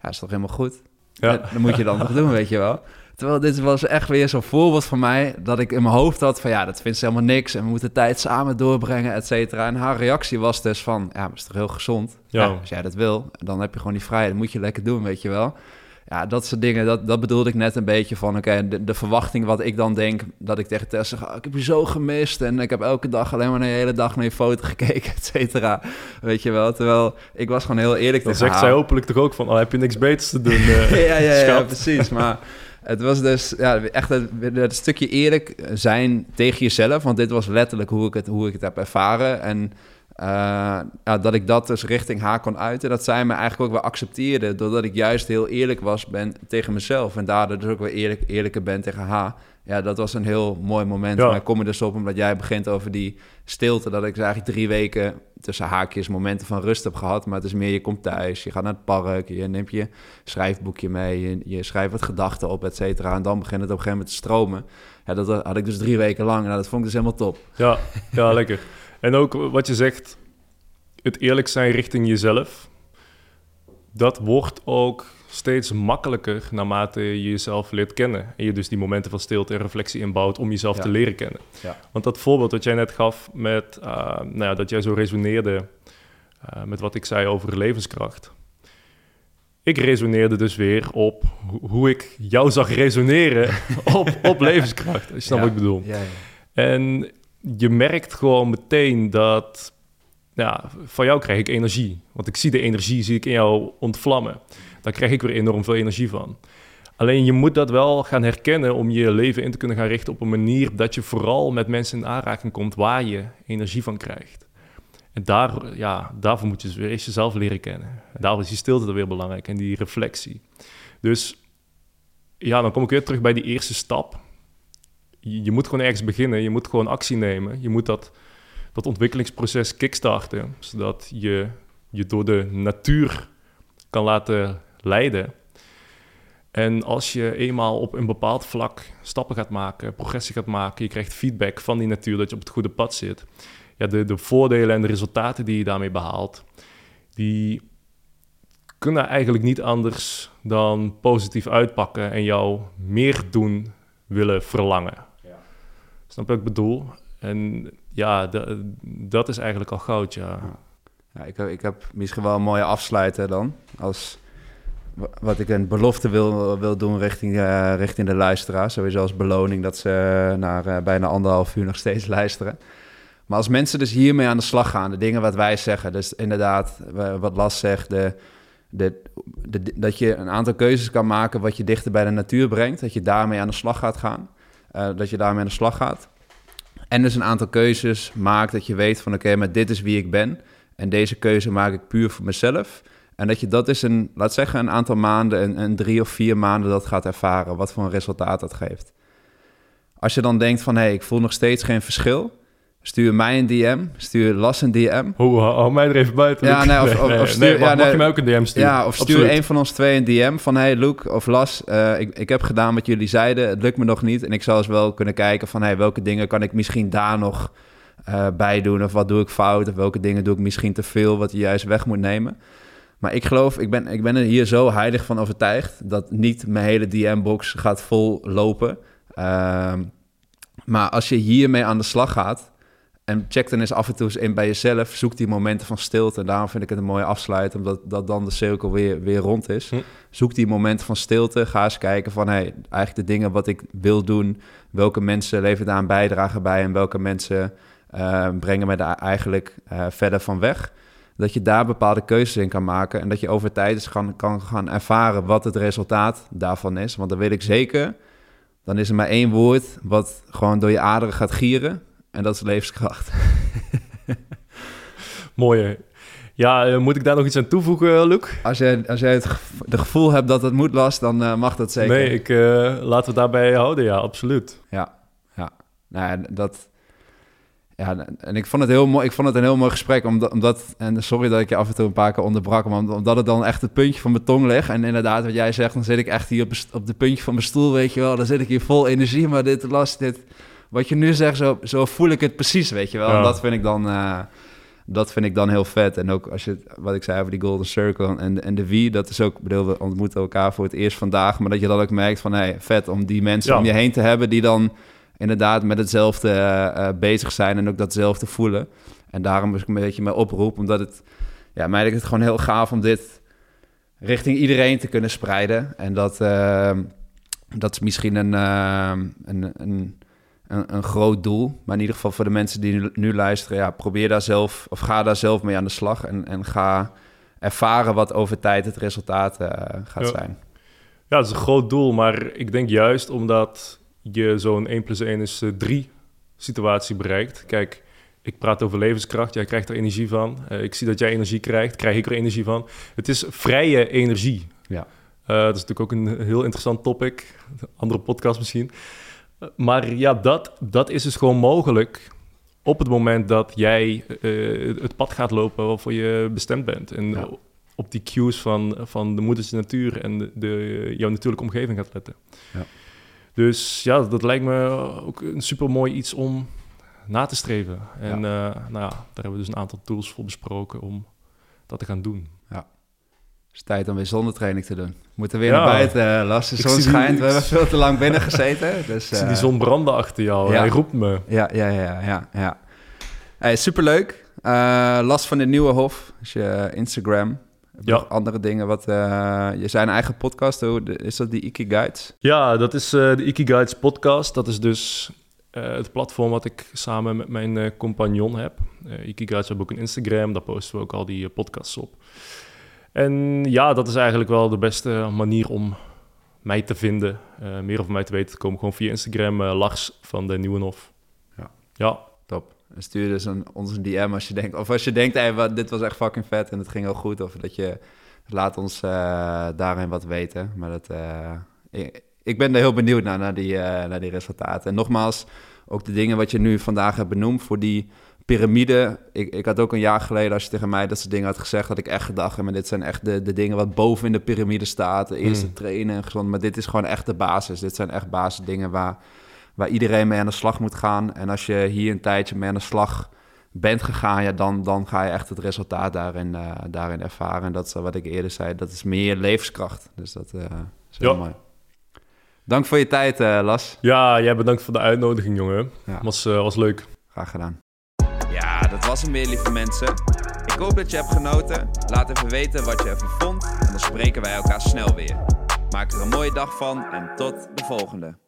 Ja, is toch helemaal goed? Ja. Dan moet je dan nog doen, weet je wel. Terwijl dit was echt weer zo'n voorbeeld van mij... dat ik in mijn hoofd had van... ja, dat vindt ze helemaal niks... en we moeten tijd samen doorbrengen, et cetera. En haar reactie was dus van... ja, maar is toch heel gezond? Ja. als jij dat wil, dan heb je gewoon die vrijheid. Dat moet je lekker doen, weet je wel. Ja, dat soort dingen, dat, dat bedoelde ik net een beetje van... oké, de, de, verwachting wat ik dan denk... dat ik tegen Tess zeg... Oh, ik heb je zo gemist... en ik heb elke dag alleen maar een hele dag naar je foto gekeken, et cetera. Weet je wel, terwijl ik was gewoon heel eerlijk Dan zegt zij hopelijk toch ook van... oh, heb je niks beters te doen, uh, ja, ja, ja, precies, maar... Het was dus ja, echt een, een, stukje eerlijk zijn tegen jezelf. Want dit was letterlijk hoe ik het, hoe ik het heb ervaren. En uh, ja, dat ik dat dus richting haar kon uiten. Dat zij me eigenlijk ook wel accepteerde. Doordat ik juist heel eerlijk was ben tegen mezelf. En daardoor dus ook weer eerlijk, eerlijker ben tegen haar. ja, dat was een heel mooi moment. Ja. Maar ik kom er dus op omdat jij begint over die stilte. Dat ik dus eigenlijk drie weken tussen haakjes momenten van rust heb gehad. Maar het is meer, je komt thuis, je gaat naar het park, je neemt je schrijfboekje mee, je, je schrijft wat gedachten op, et cetera. En dan begint het op een gegeven moment te stromen. Ja, dat had ik dus drie weken lang. Nou, dat vond ik dus helemaal top. Ja, ja, lekker. En ook wat je zegt, het eerlijk zijn richting jezelf. Dat wordt ook steeds makkelijker naarmate je jezelf leert kennen. En je dus die momenten van stilte en reflectie inbouwt om jezelf Ja. te leren kennen. Ja. Want dat voorbeeld dat jij net gaf met eh, nou ja, dat jij zo resoneerde eh, met wat ik zei over levenskracht. Ik resoneerde dus weer op ho- hoe ik jou zag resoneren op, op levenskracht. Als je snapt wat ik bedoel. En je merkt gewoon meteen dat ja, van jou krijg ik energie. Want ik zie de energie zie ik in jou ontvlammen. Daar krijg ik weer enorm veel energie van. Alleen je moet dat wel gaan herkennen om je leven in te kunnen gaan richten op een manier dat je vooral met mensen in aanraking komt waar je energie van krijgt. En daar, ja, daarvoor moet je weer eerst jezelf leren kennen. En daarvoor is die stilte er weer belangrijk en die reflectie. Dus ja, dan kom ik weer terug bij die eerste stap je, moet gewoon ergens beginnen. Je moet gewoon actie nemen. Je moet dat, dat ontwikkelingsproces kickstarten, zodat je je door de natuur kan laten leiden. En als je eenmaal op een bepaald vlak stappen gaat maken, progressie gaat maken, je krijgt feedback van die natuur dat je op het goede pad zit. Ja, de, de voordelen en de resultaten die je daarmee behaalt, die kunnen eigenlijk niet anders dan positief uitpakken en jou meer doen willen verlangen. Snap je wat ik bedoel? En ja, da- dat is eigenlijk al goud, ja. Ja, ik, heb- ik heb misschien wel een mooie afsluiter dan. Als wa- wat ik een belofte wil, wil doen richting, eh, richting de luisteraar. Sowieso als beloning dat ze eh, naar eh, bijna anderhalf uur nog steeds luisteren. Maar als mensen dus hiermee aan de slag gaan, de dingen wat wij zeggen, dus inderdaad, wa- wat Las zegt, de, de, dat je een aantal keuzes kan maken wat je dichter bij de natuur brengt, dat je daarmee aan de slag gaat gaan, eh, dat je daarmee aan de slag gaat. En dus een aantal keuzes maakt dat je weet van oké, maar dit is wie ik ben. En deze keuze maak ik puur voor mezelf. En dat je dat is een, laat zeggen, een aantal maanden, een, drie of vier maanden dat gaat ervaren, wat voor een resultaat dat geeft. Als je dan denkt van hé, ik voel nog steeds geen verschil, stuur mij een DM, stuur Las een DM. Hoe, hou mij er even buiten. Ja, nee, of- of- of stuur- nee, mag, ja, mag je mij ook een DM sturen? Ja, of stuur Absoluut. een van ons twee een DM van... hey Luke of Las, eh, ik, ik heb gedaan wat jullie zeiden. Het lukt me nog niet. En ik zou eens wel kunnen kijken van... hey, welke dingen kan ik misschien daar nog eh, bij doen? Of wat doe ik fout? Of welke dingen doe ik misschien te veel... wat je juist weg moet nemen? Maar ik geloof, ik ben, ik ben er hier zo heilig van overtuigd... dat niet mijn hele DM-box gaat vol lopen. Ehm, maar als je hiermee aan de slag gaat... En check dan eens af en toe eens in bij jezelf. Zoek die momenten van stilte. En daarom vind ik het een mooie afsluit, omdat dat dan de cirkel weer, weer rond is. Hm. Zoek die momenten van stilte. Ga eens kijken van hey, eigenlijk de dingen wat ik wil doen. Welke mensen leveren daar een bijdrage bij en welke mensen eh, brengen me daar eigenlijk eh, verder van weg. Dat je daar bepaalde keuzes in kan maken. En dat je over tijd eens gaan, kan gaan ervaren wat het resultaat daarvan is. Want dan weet ik zeker, dan is er maar één woord wat gewoon door je aderen gaat gieren. En dat is levenskracht. Mooi, hè? Ja, eh, moet ik daar nog iets aan toevoegen, Luc? Als jij, als jij het gevo- de gevoel hebt dat het moet last, dan eh, mag dat zeker. Nee, ik, eh, laten we het daarbij houden, ja, absoluut. Ja, ja. Nou, ja, dat... Ja, en ik vond het heel mooi. Ik vond het een heel mooi gesprek, omdat, omdat en sorry dat ik je af en toe een paar keer onderbrak, maar om- omdat het dan echt het puntje van mijn tong ligt. En inderdaad, wat jij zegt, dan zit ik echt hier op, op de puntje van mijn stoel, weet je wel. Dan zit ik hier vol energie, maar dit last, dit, wat je nu zegt, zo, zo voel ik het precies, weet je wel. Ja. En dat vind ik dan, eh, dat vind ik dan heel vet. En ook als je, wat ik zei over die Golden Circle en, en de wie, dat is ook, bedoel, we ontmoeten elkaar voor het eerst vandaag, maar dat je dan ook merkt van, hey, vet om die mensen Ja. om je heen te hebben die dan inderdaad met hetzelfde eh, eh, bezig zijn en ook datzelfde voelen. En daarom is ik een beetje mijn oproep, omdat het, ja, mij lijkt het gewoon heel gaaf om dit richting iedereen te kunnen spreiden. En dat, dat is misschien een, een, een, een, een groot doel. Maar in ieder geval voor de mensen die nu, nu luisteren, ja, probeer daar zelf, of ga daar zelf mee aan de slag. En, en ga ervaren wat over tijd het resultaat eh, gaat Ja. zijn. Ja, dat is een groot doel, maar ik denk juist omdat je zo'n 1 plus 1 is 3 situatie bereikt. Kijk, ik praat over levenskracht, jij krijgt er energie van. Eh, ik zie dat jij energie krijgt, krijg ik er energie van. Het is vrije energie. Ja. Eh, dat is natuurlijk ook een heel interessant topic, andere podcast misschien. Maar ja, dat, dat is dus gewoon mogelijk op het moment dat jij eh, het pad gaat lopen waarvoor je bestemd bent. En Ja. op die cues van, van de moederse natuur en de, de, jouw natuurlijke omgeving gaat letten. Ja. Dus ja, dat lijkt me ook een super mooi iets om na te streven. En eh, nou ja, daar hebben we dus een aantal tools voor besproken om dat te gaan doen. Het is tijd om weer zonnetraining te doen. We moeten weer Ja. naar buiten, uh, Lars. De zon die- schijnt. We hebben veel te lang binnen gezeten. Dus, Ik zie eh, die zon branden achter jou. ja. Hij roept me. Ja, ja, ja, ja. ja. Hey, superleuk. Eh last van de Nieuwe Hof. Dus je Instagram. Ja. Andere dingen. Wat, eh, je zijn eigen podcast. Hoe, is dat die Iki Guides? Ja, dat is eh, de Ikigaits podcast. Dat is dus eh, het platform wat ik samen met mijn eh, compagnon heb. Eh Ikigaits hebben ook een Instagram, daar posten we ook al die eh, podcasts op. En ja, dat is eigenlijk wel de beste manier om mij te vinden, eh, meer over mij te weten te komen. Gewoon via Instagram, eh, Lars van de Nieuwenhof. Ja. Ja, Top. En stuur dus een, ons een DM als je denkt... Of als je denkt, hey, wat, dit was echt fucking vet en het ging heel goed. Of dat je... Laat ons eh, daarin wat weten. Maar dat... ik, ik ben er heel benieuwd naar, naar die, naar die resultaten. En nogmaals, ook de dingen wat je nu vandaag hebt benoemd voor die piramide. Ik, ik had ook een jaar geleden, als je tegen mij dat soort dingen had gezegd, had ik echt gedacht, maar dit zijn echt de, de dingen wat boven in de piramide staat. De eerste Hmm. trainen en gezond. Maar dit is gewoon echt de basis. Dit zijn echt basisdingen waar, waar iedereen mee aan de slag moet gaan. En als je hier een tijdje mee aan de slag bent gegaan, ja, dan, dan ga je echt het resultaat daarin, eh, daarin ervaren. En dat is wat ik eerder zei, dat is meer levenskracht. Dus dat eh, is heel Ja. mooi. Dank voor je tijd, eh, Las. ja jij bedankt voor de uitnodiging, jongen. Ja. Was, was leuk. Graag gedaan. Ja, dat was hem weer, lieve mensen. Ik hoop dat je hebt genoten. Laat even weten wat je ervan vond. En dan spreken wij elkaar snel weer. Maak er een mooie dag van en tot de volgende.